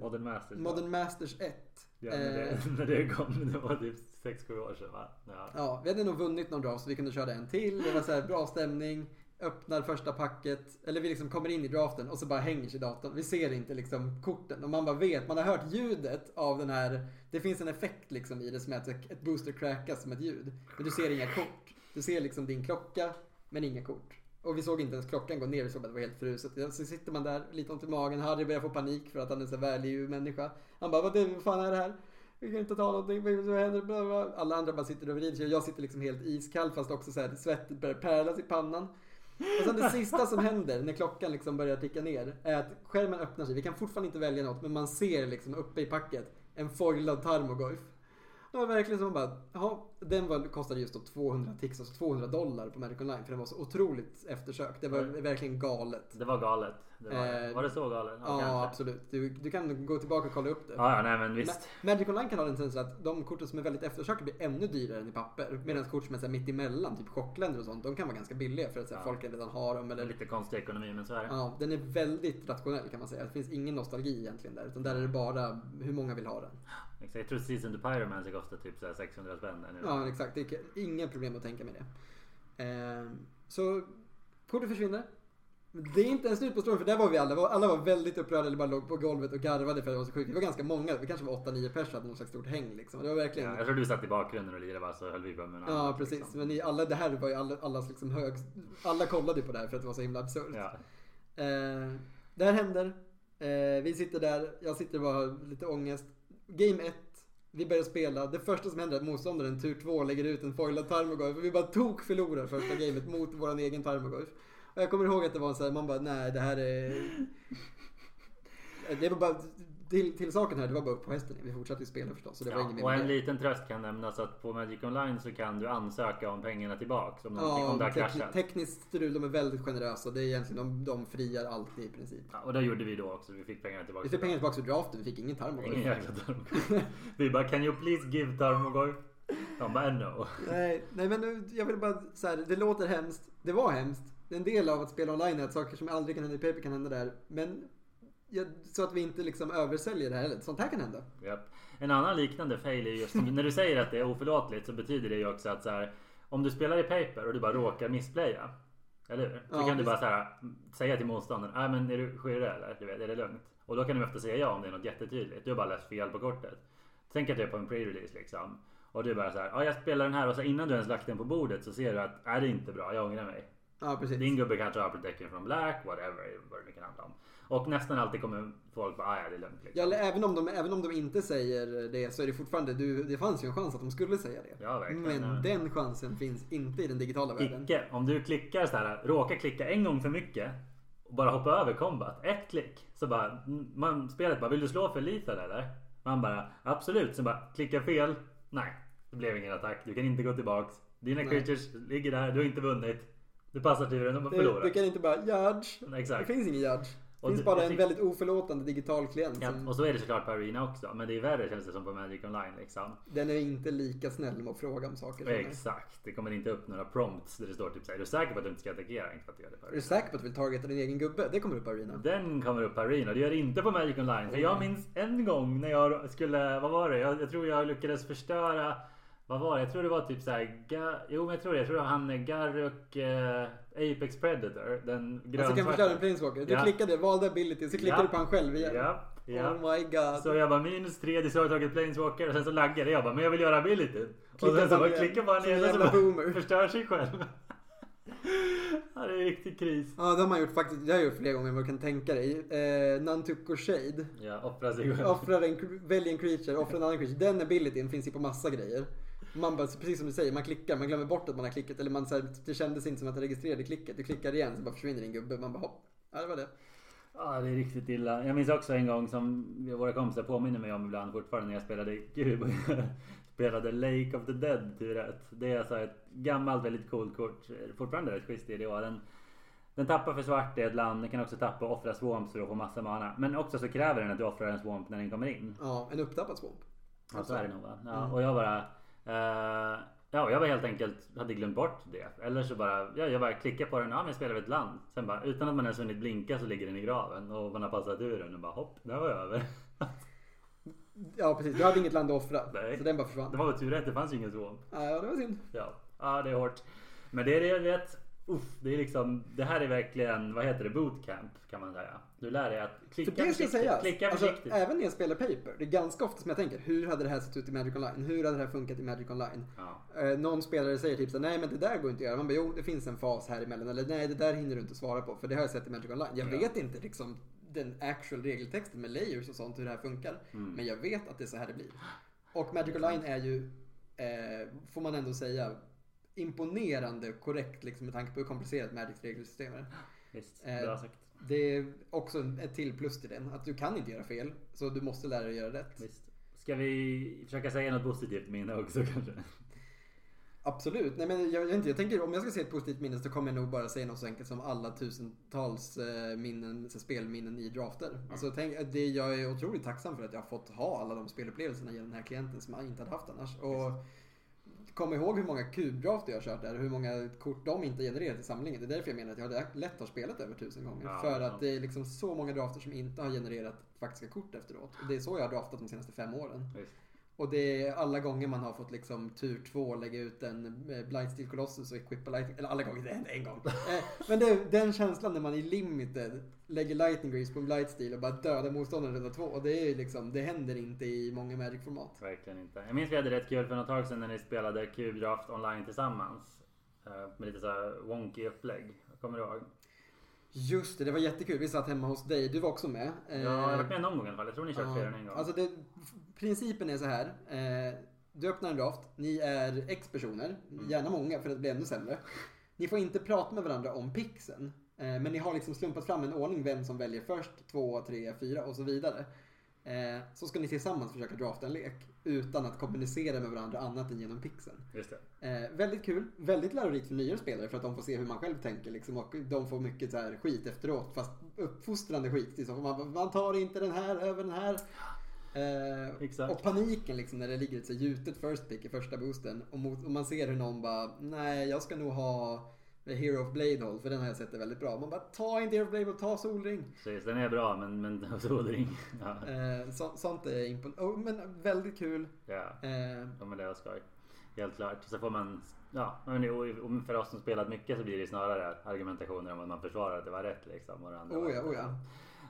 Modern Masters. Modern Masters 1. Ja, när, det, Eh, när det kom, [laughs] det var typ 6-7 år sedan va? Ja. Ja, vi hade nog vunnit någon draft så vi kunde köra en till. Det var så här bra stämning. Öppnar första packet. Eller vi liksom kommer in i draften och så bara hänger sig datorn. Vi ser inte liksom korten. Och man bara vet, man har hört ljudet av den här. Det finns en effekt liksom i det som är att ett booster crackas som ett ljud. Men du ser inga kort. Du ser liksom din klocka men inga kort. Och vi såg inte ens klockan gå ner, vi såg att det var helt fruset. Så sitter man där, lite ont i magen. Harry börjar få panik för att han är en så value människa. Han bara, vad, det, vad fan är det här? Vi kan inte ta någonting, vad vad händer? Bla, bla. Alla andra bara sitter och vrider sig och jag sitter liksom helt iskall fast också så här svettet börjar pärlas i pannan. Och sen det sista som händer när klockan liksom börjar ticka ner är att skärmen öppnar sig. Vi kan fortfarande inte välja något men man ser liksom uppe i packet en foilad Tarmogoyf. Det var verkligen som bara, jaha, den var, kostade just då 200 tix, alltså 200 dollar på Magic Online för den var så otroligt eftersökt. Det var Mm. verkligen galet. Det var galet. Det var, Eh, var det så galet? Ja, kanske. absolut. Du, du kan gå tillbaka och kolla upp det. Ja, ja, nej men visst. Ma- Magic Online kan ha den tendensen att de korten som är väldigt eftersökta blir ännu dyrare än i papper. Medan kort som är så här mitt emellan, typ chockländer och sånt, de kan vara ganska billiga för att så här, Ja. folk redan har dem. Eller, lite konstig ekonomi men så är det. ja, den är väldigt rationell kan man säga. Det finns ingen nostalgi egentligen där. Utan där är det bara hur många vill ha den. Exakt. Jag tror Season to Pyromancer kostar typ så här 600 spänn nu. Ja, exakt. Det är inga problem att tänka med det. Ehm, så kortet försvinner. Det är inte en slut på storyn för där var vi alla. Alla var väldigt upprörda eller bara låg på golvet och garvade för att det var så sjukt. Vi var ganska många. Vi kanske var 8-9 personer hade något slags stort häng liksom. Det var verkligen... Ja, jag tror du satt i bakgrunden och lirade bara så höll vi på med Ja, precis. liksom. Men ni, alla, det här var ju alla, allas liksom hög... Alla kollade på det här för att det var så himla absurt. Ja. Eh, det här händer. Eh, vi sitter där. Jag sitter och bara har lite ångest. Game 1. Vi börjar spela. Det första som händer är att motståndaren tur 2 lägger ut en foilad Tarmogoyf. Och vi bara tok förlorar första gamet mot våran egen Tarmogoyf. Och jag kommer ihåg att det var så här, man bara nej det här är... Det var bara... Till, till saken här, det var bara upp på hästen. Vi fortsatte ju spela förstås. Så det var Ja, ingen mer och en liten tröst kan nämnas att på Magic Online så kan du ansöka om pengarna tillbaks om, någonting, om det Ja, har tekni- kraschat. tekniskt strul, de är väldigt generösa. Det är egentligen, de, de friar alltid i princip. Ja, och det gjorde vi då också. Vi fick pengarna tillbaka. Vi fick pengar tillbaka ur draften, vi fick ingen Ingen Tarmogoyf. jäkla Tarmogoyf. Vi bara can you please give Tarmogoyf? De bara no. Nej, nej men nu- jag vill bara så här, det låter hemskt. Det var hemskt. En del av att spela online är att saker som aldrig kan hända i paper kan hända där. Men ja, så att vi inte liksom översäljer det här heller. Sånt här kan hända. Japp. En annan liknande fail är just när du säger att det är oförlåtligt så betyder det ju också att så här, om du spelar i paper och du bara råkar missplaya. Eller hur? Så Ja, kan du bara så här, säga till motståndaren. Nej men är du skyrre eller? Du vet, är det lugnt? Och då kan du ofta säga ja om det är något jättetydligt. Du har bara läst fel på kortet. Tänk att du är på en pre-release liksom. Och du bara så här. Ja jag spelar den här och så innan du ens lagt den på bordet så ser du att nej det är inte bra. Jag ångrar mig. Ja, precis. Din gubbe kanske har protection från black. Whatever. Vad det nu kan handla om. Och nästan alltid kommer folk bara. "Ah, Ja det är lugnt liksom. Ja, eller även, om de, även om de inte säger det så är det fortfarande, du, det fanns ju en chans att de skulle säga det. Ja, verkligen. Men Ja. den chansen finns inte i den digitala världen. Icke. Om du klickar så här, råkar klicka en gång för mycket och bara hoppa över combat. Ett klick. Så bara, man, spelet bara, vill du slå för lethal eller? Man bara, absolut. Så bara, klicka fel. Nej, det blev ingen attack. Du kan inte gå tillbaks. Dina Nej. creatures ligger där, du har inte vunnit. Du passar turen, de har förlorat. du kan inte bara judge. Det Exakt. finns ingen judge. Det finns bara en väldigt oförlåtande digital klient. Ja, Som, och så är det såklart på Arena också. Men det är värre känns det som på Magic Online liksom. Den är inte lika snäll med att fråga om saker. Exakt. Det kommer inte upp några prompts där det står typ såhär, är du säker på att du inte ska attackera? Det på Är du säker på att du vill targeta din egen gubbe? Det kommer upp på Arena. Den kommer upp på Arena. Det gör det inte på Magic Online. För jag minns en gång när jag skulle, vad var det? Jag, jag tror jag lyckades förstöra vad var det? Jag tror det var typ såhär, Ga- jo men jag tror det. Jag tror han är Garruk, eh, Apex Predator. Den Alltså kan grönsvarta. förklara en Planeswalker. Du Ja. klickade, valde ability, så klickade Ja. du på han själv igen. Ja, ja. Oh my god. Så jag bara minus 3, det har tagit Planeswalker och sen så laggade jag bara men jag vill göra ability. Och sen så bara klickar som en ena så bara boomer. förstör sig själv. [laughs] ja, det är riktigt kris. Ja, det har man gjort faktiskt. Det har jag gjort flera gånger vad du kan tänka dig. Eh, Nantuko Shade. Ja, offra sig själv. Offrar en, välj en creature, offra en annan creature. Den abilityn finns ju på massa grejer. Man bara, precis som du säger, man klickar, man glömmer bort att man har klickat. Eller man, så här, det kändes inte som att jag registrerade klicket. Du klickar igen så bara försvinner din gubbe. Man bara hopp. Ja, det var det. Ja, det är riktigt illa. Jag minns också en gång som våra kompisar påminner mig om ibland fortfarande när jag spelade Cube. [laughs] spelade Lake of the Dead tur ett. Det är alltså ett gammalt väldigt coolt kort. Fortfarande rätt schysst idé. Den, den tappar för svart i ett land. Den kan också tappa och offra swamps för att få massa mana. Men också så kräver den att du offrar en swamp när den kommer in. Ja, en upptappad swamp. Ja, så är det nog va? Ja, Mm. Och jag bara... eh, ja, jag var helt enkelt... Hade glömt bort det. Eller så bara... Ja, jag bara klickar på den. Ja, men spelar vid ett land. Sen bara utan att man ens hunnit blinka så ligger den i graven. Och man har passat ur den och bara hopp, där var jag över. [laughs] Ja, precis. Du hade inget land att offra. Nej. Så den bara försvann. Det var väl tur rätt, det fanns ju ingen swamp. Ja, det var synd. Ja, ja det är hårt. Men det är det jag vet. Uff, det är liksom, det här är verkligen, vad heter det, bootcamp kan man säga. Du lär dig att klicka För det ska sägas. Klicka Alltså, försiktigt. även när jag spelar Paper. Det är ganska ofta som jag tänker, hur hade det här sett ut i Magic Online? Hur hade det här funkat i Magic Online? Ja, Eh, någon spelare säger typ så nej men det där går inte att göra. Man bara, jo det finns en fas här emellan. Eller nej det där hinner du inte svara på för det har jag sett i Magic Online. Jag Ja. vet inte liksom den actual regeltexten med layers och sånt hur det här funkar. Mm. Men jag vet att det är så här det blir. Och Magic Online är ju, eh, får man ändå säga, imponerande korrekt liksom med tanke på hur komplicerat Magics regelsystem är. visst. Eh, Bra sagt. Det är också ett till plus till den. Att du kan inte göra fel. Så du måste lära dig att göra rätt. Visst. Ska vi försöka säga något positivt minne också kanske? Absolut. Nej, men jag, jag, inte, jag tänker om jag ska säga ett positivt minne så kommer jag nog bara säga något så enkelt som alla tusentals eh, minnen, spelminnen i drafter. Alltså, tänk, det, jag är otroligt tacksam för att jag har fått ha alla de spelupplevelserna genom den här klienten som jag inte hade haft annars. Och kom ihåg hur många kubdrafter jag har kört där och hur många kort de inte genererat i samlingen. Det är därför jag menar att jag lätt har spelat över tusen gånger. Ja, för att det är liksom så många drafter som inte har genererat faktiska kort efteråt. Och det är så jag har draftat de senaste fem åren. Visst. Och det är alla gånger man har fått liksom tur två lägga ut en eh, Blightsteel Colossus och equippa Lightning. Eller alla gånger, det hände en gång. [laughs] Eh, Men det, den känslan när man i limited lägger Lightning Grease på en Blightsteel och bara dödar motståndaren runda två. Och det är liksom, det händer inte i många Magic-format. Verkligen inte. Jag minns vi hade rätt kul för något tag sedan när ni spelade Cube Draft online tillsammans. Eh, Med lite så här wonky upplägg. Kommer du ihåg? Just det, det var jättekul. Vi satt hemma hos dig, du var också med. Ja, jag har varit med någon gång i alla fall. Jag tror ni kört fler än en gång. Alltså det, principen är så här. Eh, du öppnar en draft, ni är X personer, Mm. gärna många för att det blir ännu sämre. Ni får inte prata med varandra om pixeln. Eh, men ni har liksom slumpat fram en ordning vem som väljer först, två, tre, fyra och så vidare. Eh, så ska ni tillsammans försöka drafta en lek utan att kommunicera med varandra annat än genom pixeln. Just det. Eh, väldigt kul, väldigt lärorikt för nya spelare för att de får se hur man själv tänker liksom, och de får mycket så här skit efteråt fast uppfostrande skit. Liksom. Man, man tar inte den här över den här. Eh, och paniken liksom när det ligger ett så gjutet first pick i första boosten och, mot, och man ser hur någon bara nej jag ska nog ha Hero of Bladehold för den har jag sett är väldigt bra. Man bara ta inte Hero of Bladehold, ta Solring. Precis, den är bra men, men [laughs] solring. Ja. Eh, så, sånt är imponerande. Oh, men väldigt kul. ja. Eh, Ja men det är skoj. Helt klart. Så får man, ja, men för oss som spelat mycket så blir det snarare argumentationer om att man försvarar att det var rätt liksom. Och det andra oh var ja, oh ja.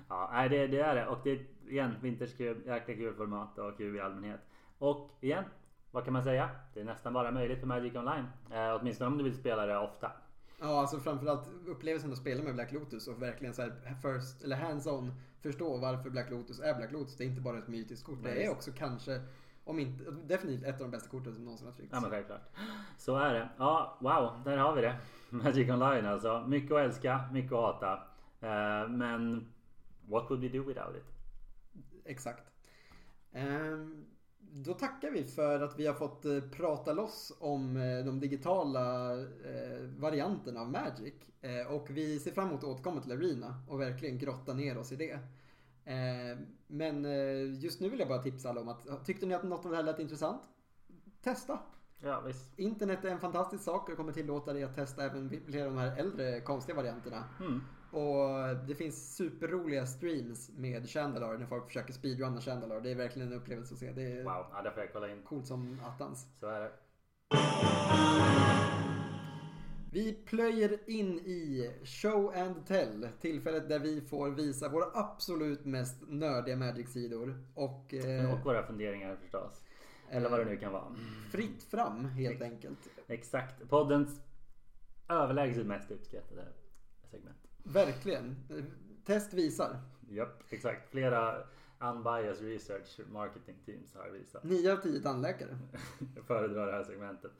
Ja, nej, det, det är det. Och det är igen, vinterskub, jäkla kul format och kul i allmänhet. Och igen, vad kan man säga? Det är nästan bara möjligt för Magic Online. Eh, åtminstone om du vill spela det ofta. Ja, alltså framförallt upplevelsen att spela med Black Lotus och verkligen så first, eller hands-on förstå varför Black Lotus är Black Lotus. Det är inte bara ett mytiskt kort. Det är också kanske, om inte, definitivt ett av de bästa korten som någonsin har tryckts. Ja men självklart. Så är det. Ja, wow, där har vi det. [laughs] Magic Online alltså. Mycket att älska, mycket att hata. Eh, men what would we do without it? Exakt. Ehm, då tackar vi för att vi har fått eh, prata loss om eh, de digitala eh, varianterna av Magic. Och vi ser fram emot att återkomma till Arena och verkligen grotta ner oss i det. Eh, men just nu vill jag bara tipsa alla om att tyckte ni att något av det här lät intressant? Testa! Ja visst. Internet är en fantastisk sak och kommer tillåta dig att testa även flera av de här äldre konstiga varianterna. Mm. Och det finns superroliga streams med Chandalar när folk försöker speedrunna Chandalar. Det är verkligen en upplevelse att se. Det är Wow, ja, där får jag kolla in. coolt som attans. Så är det. Vi plöjer in i Show and Tell. Tillfället där vi får visa våra absolut mest nördiga Magic-sidor. Och eh, Och våra funderingar förstås. Eller vad det nu kan vara. fritt fram helt enkelt. Exakt. Poddens överlägset mest uppskattade segment. Verkligen. Test visar. Japp, exakt. Flera unbiased research marketing teams har visat. 9 av 10 tandläkare. Jag [laughs] föredrar det här segmentet.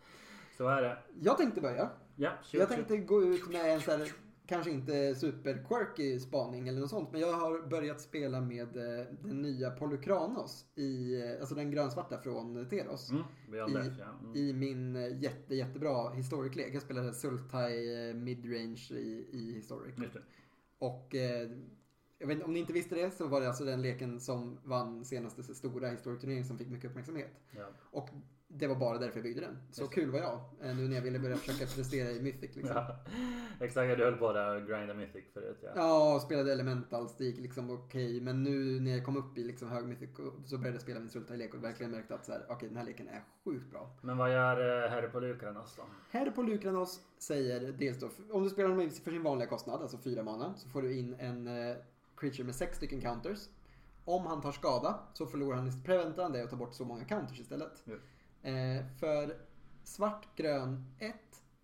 Så är det. Jag tänkte börja. Ja, shoot, Jag shoot. tänkte gå ut med en så här, kanske inte super quirky spaning eller något sånt. Men jag har börjat spela med eh, den nya Polukranos. I, eh, alltså den grönsvarta från Teros. Mm, I, ja. Mm. I min eh, jätte, jättebra historic-lek. Jag spelade Sultai midrange i, i historic. Och eh, jag vet om ni inte visste det så var det alltså den leken som vann senaste stora historic-turneringen som fick mycket uppmärksamhet. Ja. Och det var bara därför jag byggde den. Så Just kul var jag. eh, Nu när jag ville börja försöka prestera i Mythic liksom. Ja. [laughs] Exakt, du höll på där och grinda Mythic förut ja. Ja, och spelade Elementals, det gick liksom okej. Men nu när jag kom upp i liksom hög Mythic så började jag spela min Sultai-lek och verkligen märkte att så här, okej den här leken är sjukt bra. Men vad gör eh, Herre på Lukranos då? Här på Lukranos säger dels då, om du spelar honom för sin vanliga kostnad, alltså fyra mana, så får du in en eh, creature med sex stycken counters. Om han tar skada så förlorar han, preventar han dig och tar bort så många counters istället. Ja. Eh, för svart, grön, 1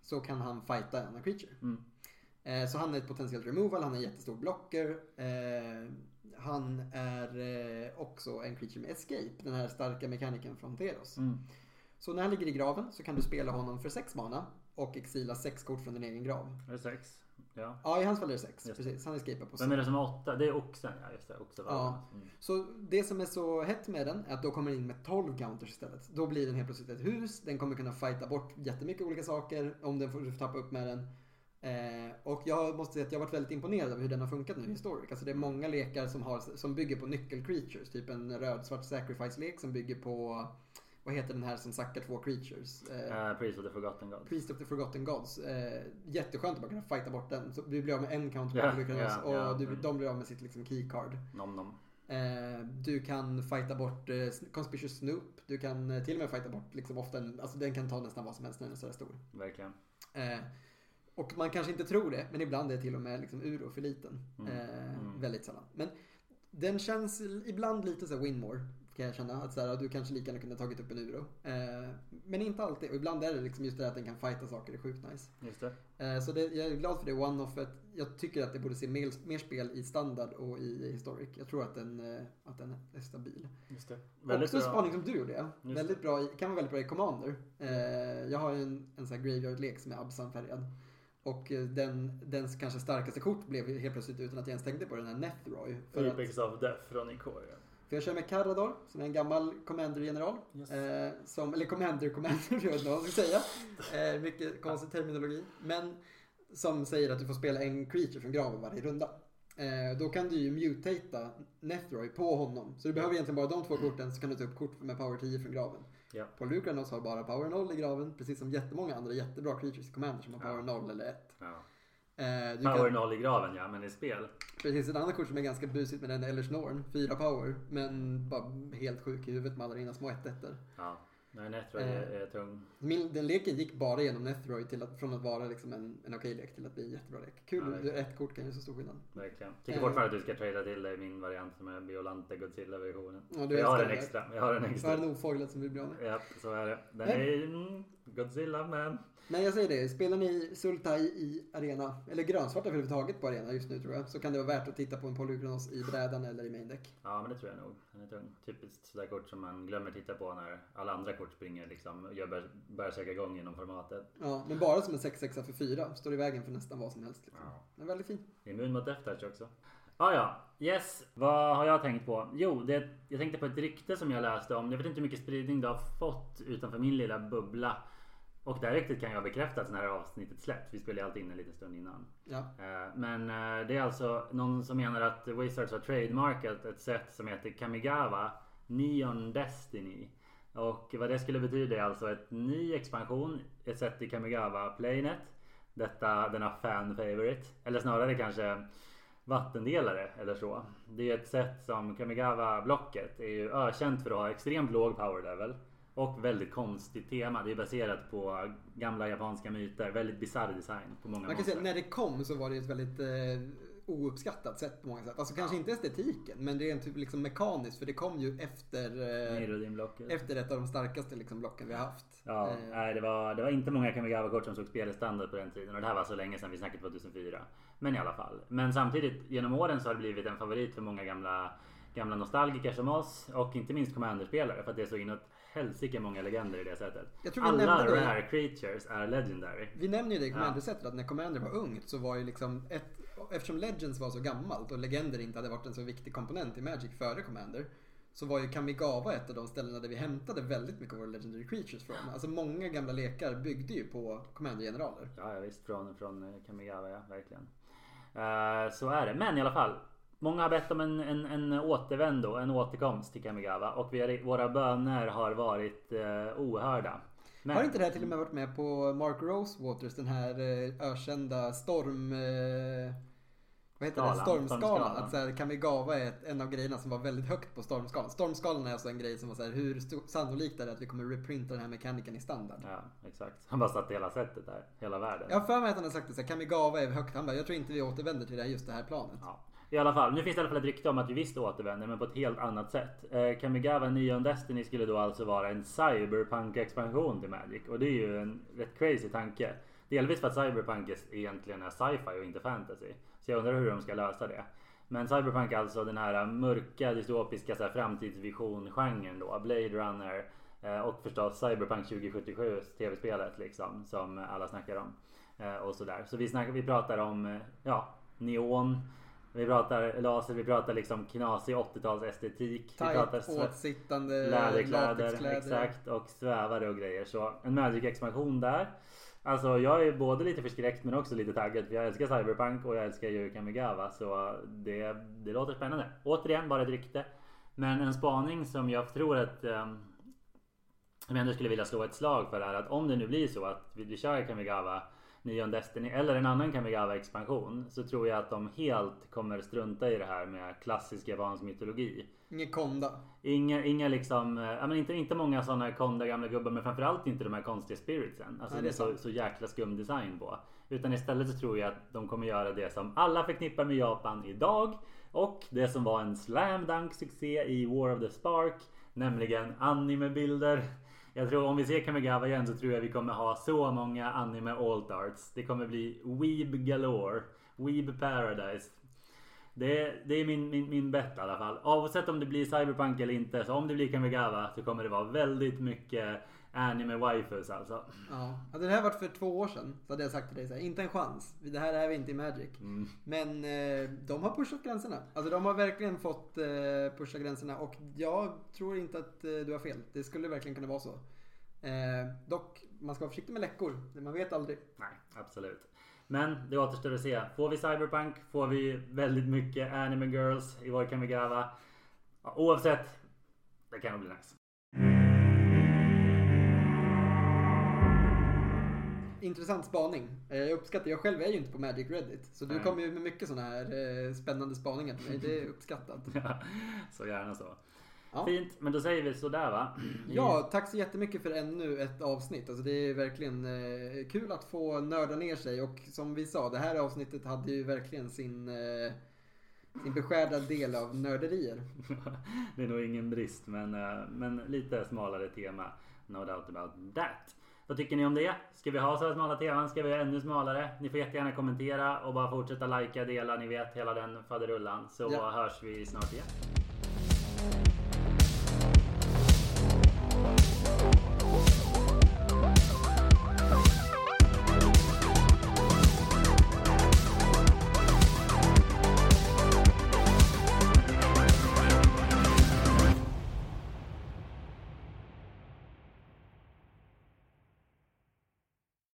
så kan han fighta en annan creature. Mm. Eh, så han är ett potentiellt removal, han är en jättestor blocker. Eh, han är eh, också en creature med escape, den här starka mekaniken från Theros. Mm. Så när han ligger i graven så kan du spela honom för 6 mana och exila 6 kort från din egen grav. Är det sex? Ja. Ja, i hans fall är det 6. Just. Precis, han escapar på Vem är det som har åtta? Det är oxen ja, just det. Oxen, Ja. Mm. Så det som är så hett med den är att då kommer den in med 12 counters istället. Då blir den helt plötsligt ett hus. Den kommer kunna fighta bort jättemycket olika saker om den får tappa upp med den. Eh, och jag måste säga att jag har varit väldigt imponerad av hur den har funkat nu i Historic. Alltså det är många lekar som, har, som bygger på nyckel-creatures. Typ en röd-svart sacrifice-lek som bygger på, vad heter den här som sackar två creatures? Eh, Eh, Priest of the Forgotten God. Priest of the Forgotten Gods. Eh, jätteskönt att bara kunna fighta bort den. Så du blir av med en counter på Lucanos ja, och du, mm. de blir av med sitt liksom, keycard. Nom nom. Eh, du kan fighta bort eh, Conspicuous Snoop. Du kan eh, till och med fighta bort liksom ofta en, alltså den kan ta nästan vad som helst när den är sådär stor. Verkligen. Eh, och man kanske inte tror det, men ibland är till och med liksom Uro för liten. Mm, Eh, mm. Väldigt sällan. Men den känns ibland lite så Winmore. Kan jag känna. Att så här, du kanske lika gärna kunde ha tagit upp en Uro. Eh, men inte alltid. Och ibland är det liksom just det att den kan fighta saker. Det är sjukt nice. Just det. Eh, Så det, jag är glad för det one-offet. Jag tycker att det borde se mer, mer spel i standard och i historic. Jag tror att den, eh, att den är stabil. Just det. Också en spaning som du gjorde. Just Väldigt bra i, kan vara väldigt bra i Commander. Eh, jag har ju en, en sån här graveyard-lek som är Absan-färgad. Och eh, den, dens kanske starkaste kort blev helt plötsligt utan att jag ens tänkte på den här Nethroy. För, att, Apex of Death från Ikoria. För jag kör med Carador som är en gammal Commander-general. Yes. Eh, som, eller Commander-Commander, [laughs] jag vet inte vad man ska säga. Eh, mycket konstig terminologi. Men som säger att du får spela en creature från graven varje runda. Eh, då kan du ju mutata Nethroy på honom. Så du behöver egentligen bara de två korten så kan du ta upp kort med power 10 från graven. Ja. På Lukranos har bara power 0 i graven. Precis som jättemånga andra jättebra creatures i Commander som har power Ja. 0 eller 1. Ja. Eh, du Power kan, 0 i graven ja, men i spel. precis ett annat kort som är ganska busigt med den är Norn. 4 power. Men bara helt sjuk i huvudet med alla dina små 1 1 Ja. Nej, Netroid Eh. är, är tung. Min, den leken gick bara genom Nethroid till att, från att vara liksom en, en okej lek till att bli en jättebra lek. Kul, Ja, ett kort kan göra så stor skillnad. Verkligen. Tycker Eh. fortfarande att du ska trada till dig min variant som är Biolante Godzilla-versionen. Ja, du jag har en extra. Jag har en Jag har extra. en ofoilat som vi blir av med. Ja, så är det. Den Men- är Godzilla men. Men jag säger det, spelar ni Sultai i arena, eller grönsvarta överhuvudtaget på arena just nu tror jag, så kan det vara värt att titta på en Polygonos i brädan eller i main deck. Ja men det tror jag nog. Den är tung. Typiskt sådär kort som man glömmer titta på när alla andra kort springer liksom. och gör bör, börjar söka igång inom formatet. Ja, men bara som en 6-6 för 4, står i vägen för nästan vad som helst. Liksom. Ja. Men väldigt fin. Immun mot Death Touch också. Ah, ja, yes. Vad har jag tänkt på? Jo, det, jag tänkte på ett rykte som jag läste om. Jag vet inte hur mycket spridning det har fått utanför min lilla bubbla. Och det här ryktet kan jag bekräfta när det här avsnittet släpps. Vi spelar ju alltid in en liten stund innan. Ja. Eh, Men eh, det är alltså någon som menar att Wizards har trademarkat ett sätt som heter Kamigawa Neon Destiny. Och vad det skulle betyda är alltså ett ny expansion, ett sätt i Kamigawa Playnet. Detta denna fan favorite. Eller snarare kanske vattendelare eller så. Det är ett sätt som Kamigawa blocket är ju ökänt för att ha extremt låg power level. Och väldigt konstigt tema. Det är baserat på gamla japanska myter. Väldigt bisarr design på många Man kan monster. säga när det kom så var det ett väldigt eh, ouppskattat sätt på många sätt. Alltså kanske inte estetiken men det är en typ liksom mekaniskt för det kom ju efter, eh, efter ett av de starkaste liksom, blocken vi har haft. Ja, Eh, nej, det, var, det var inte många Kamigawa-kort som såg spelstandard på den tiden och det här var så länge sedan, vi snackade 2004. Men i alla fall. Men samtidigt genom åren så har det blivit en favorit för många gamla, gamla nostalgiker som oss och inte minst Commander-spelare för att det är så inåt helsike många legender i det sättet. Jag tror vi Alla nämnde det. rare creatures är legendary. Vi nämner ju det i Ja. Commander-sättet att när Commander var ungt så var ju liksom ett, eftersom Legends var så gammalt och Legender inte hade varit en så viktig komponent i Magic före Commander så var ju Kamigawa ett av de ställena där vi hämtade väldigt mycket av våra Legendary Creatures från. Alltså många gamla lekar byggde ju på Commander-generaler. Ja, ja visst. Från, från eh, Kamigawa, ja. Verkligen. Eh, så är det. Men i alla fall. Många har bett om en, en, en återvändo, en återkomst till Kamigawa. Och vi har, våra böner har varit eh, ohörda. Men, Har inte det här till och med varit med på Mark Rosewaters, den här eh, ökända storm... Eh, vad heter det? Skalan, Stormskalan. stormskalan. Att så här, Kamigawa är ett, en av grejerna som var väldigt högt på stormskalan. Stormskalan är alltså en grej som var så här, hur sannolikt är det att vi kommer reprinta den här mekaniken i standard? Ja, exakt. Han bara satte hela sättet där. Hela världen. Jag har för mig att han har sagt det så här, Kamigawa är högt. Han bara, jag tror inte vi återvänder till det här, just det här planet. Ja. I alla fall, nu finns det i alla fall ett rykte om att vi visst återvänder men på ett helt annat sätt. Eh, Kamigawa Neon Destiny skulle då alltså vara en cyberpunk-expansion till Magic. Och det är ju en rätt crazy tanke. Delvis för att cyberpunk egentligen är sci-fi och inte fantasy. Så jag undrar hur de ska lösa det. Men cyberpunk är alltså den här mörka dystopiska så här, framtidsvision-genren då. Blade Runner eh, och förstås Cyberpunk 2077, tv-spelet liksom. Som alla snackar om. Eh, och sådär. Så vi, snackar, vi pratar om eh, ja, neon. Vi pratar laser, vi pratar liksom knasig 80-tals estetik. Vi pratar Tight, åtsittande läderkläder, exakt. Och svävare och grejer. Så en Magic-expansion där. Alltså jag är både lite förskräckt men också lite taggad för jag älskar Cyberpunk och jag älskar ju Kamigawa så det, det låter spännande. Återigen bara ett rykte. Men en spaning som jag tror att um, jag ändå skulle vilja slå ett slag för är att om det nu blir så att vi, vi kör Kamigawa Neon Destiny eller en annan Kamigawa expansion så tror jag att de helt kommer strunta i det här med klassisk japansk mytologi. Ingen konda. Inga, inga liksom, eh, ja men inte, inte många sådana konda gamla gubbar men framförallt inte de här konstiga spiritsen. Alltså Nej, det är så, så jäkla skum design på. Utan istället så tror jag att de kommer göra det som alla förknippar med Japan idag. Och det som var en slam dunk succé i War of the Spark. Nämligen animebilder. Jag tror om vi ser Kamigawa igen så tror jag vi kommer ha så många anime alt arts. Det kommer bli Weeb galore. Weeb paradise. Det, det är min, min, min bett i alla fall. Oavsett om det blir Cyberpunk eller inte. Så om det blir Kamigawa så kommer det vara väldigt mycket anime waifus alltså. Ja. Hade det här varit för två år sedan så hade jag sagt till dig så här, inte en chans. Det här är vi inte i Magic. Mm. Men eh, de har pushat gränserna. Alltså de har verkligen fått eh, pusha gränserna och jag tror inte att eh, du har fel. Det skulle verkligen kunna vara så. Eh, dock, man ska vara försiktig med läckor. Man vet aldrig. Nej, absolut. Men det återstår att se. Får vi Cyberpunk? Får vi väldigt mycket anime girls i vår Kamigawa? Ja, oavsett, det kan nog bli nice. Intressant spaning. Eh, jag uppskattar, jag själv är ju inte på Magic Reddit. Så du kommer ju med mycket sådana här eh, spännande spaningar till mig. Det är uppskattat. [laughs] så gärna så. Ja. Fint, men då säger vi sådär va? [clears throat] Ja, tack så jättemycket för ännu ett avsnitt. Alltså det är verkligen eh, kul att få nörda ner sig och som vi sa, det här avsnittet hade ju verkligen sin, sin beskärda del av nörderier. [laughs] det är nog ingen brist men, men lite smalare tema. No doubt about that. Vad tycker ni om det? Ska vi ha så här smala teman? Ska vi ha ännu smalare? Ni får jättegärna kommentera och bara fortsätta likea, dela, ni vet hela den faderullan. Så Ja. hörs vi snart igen.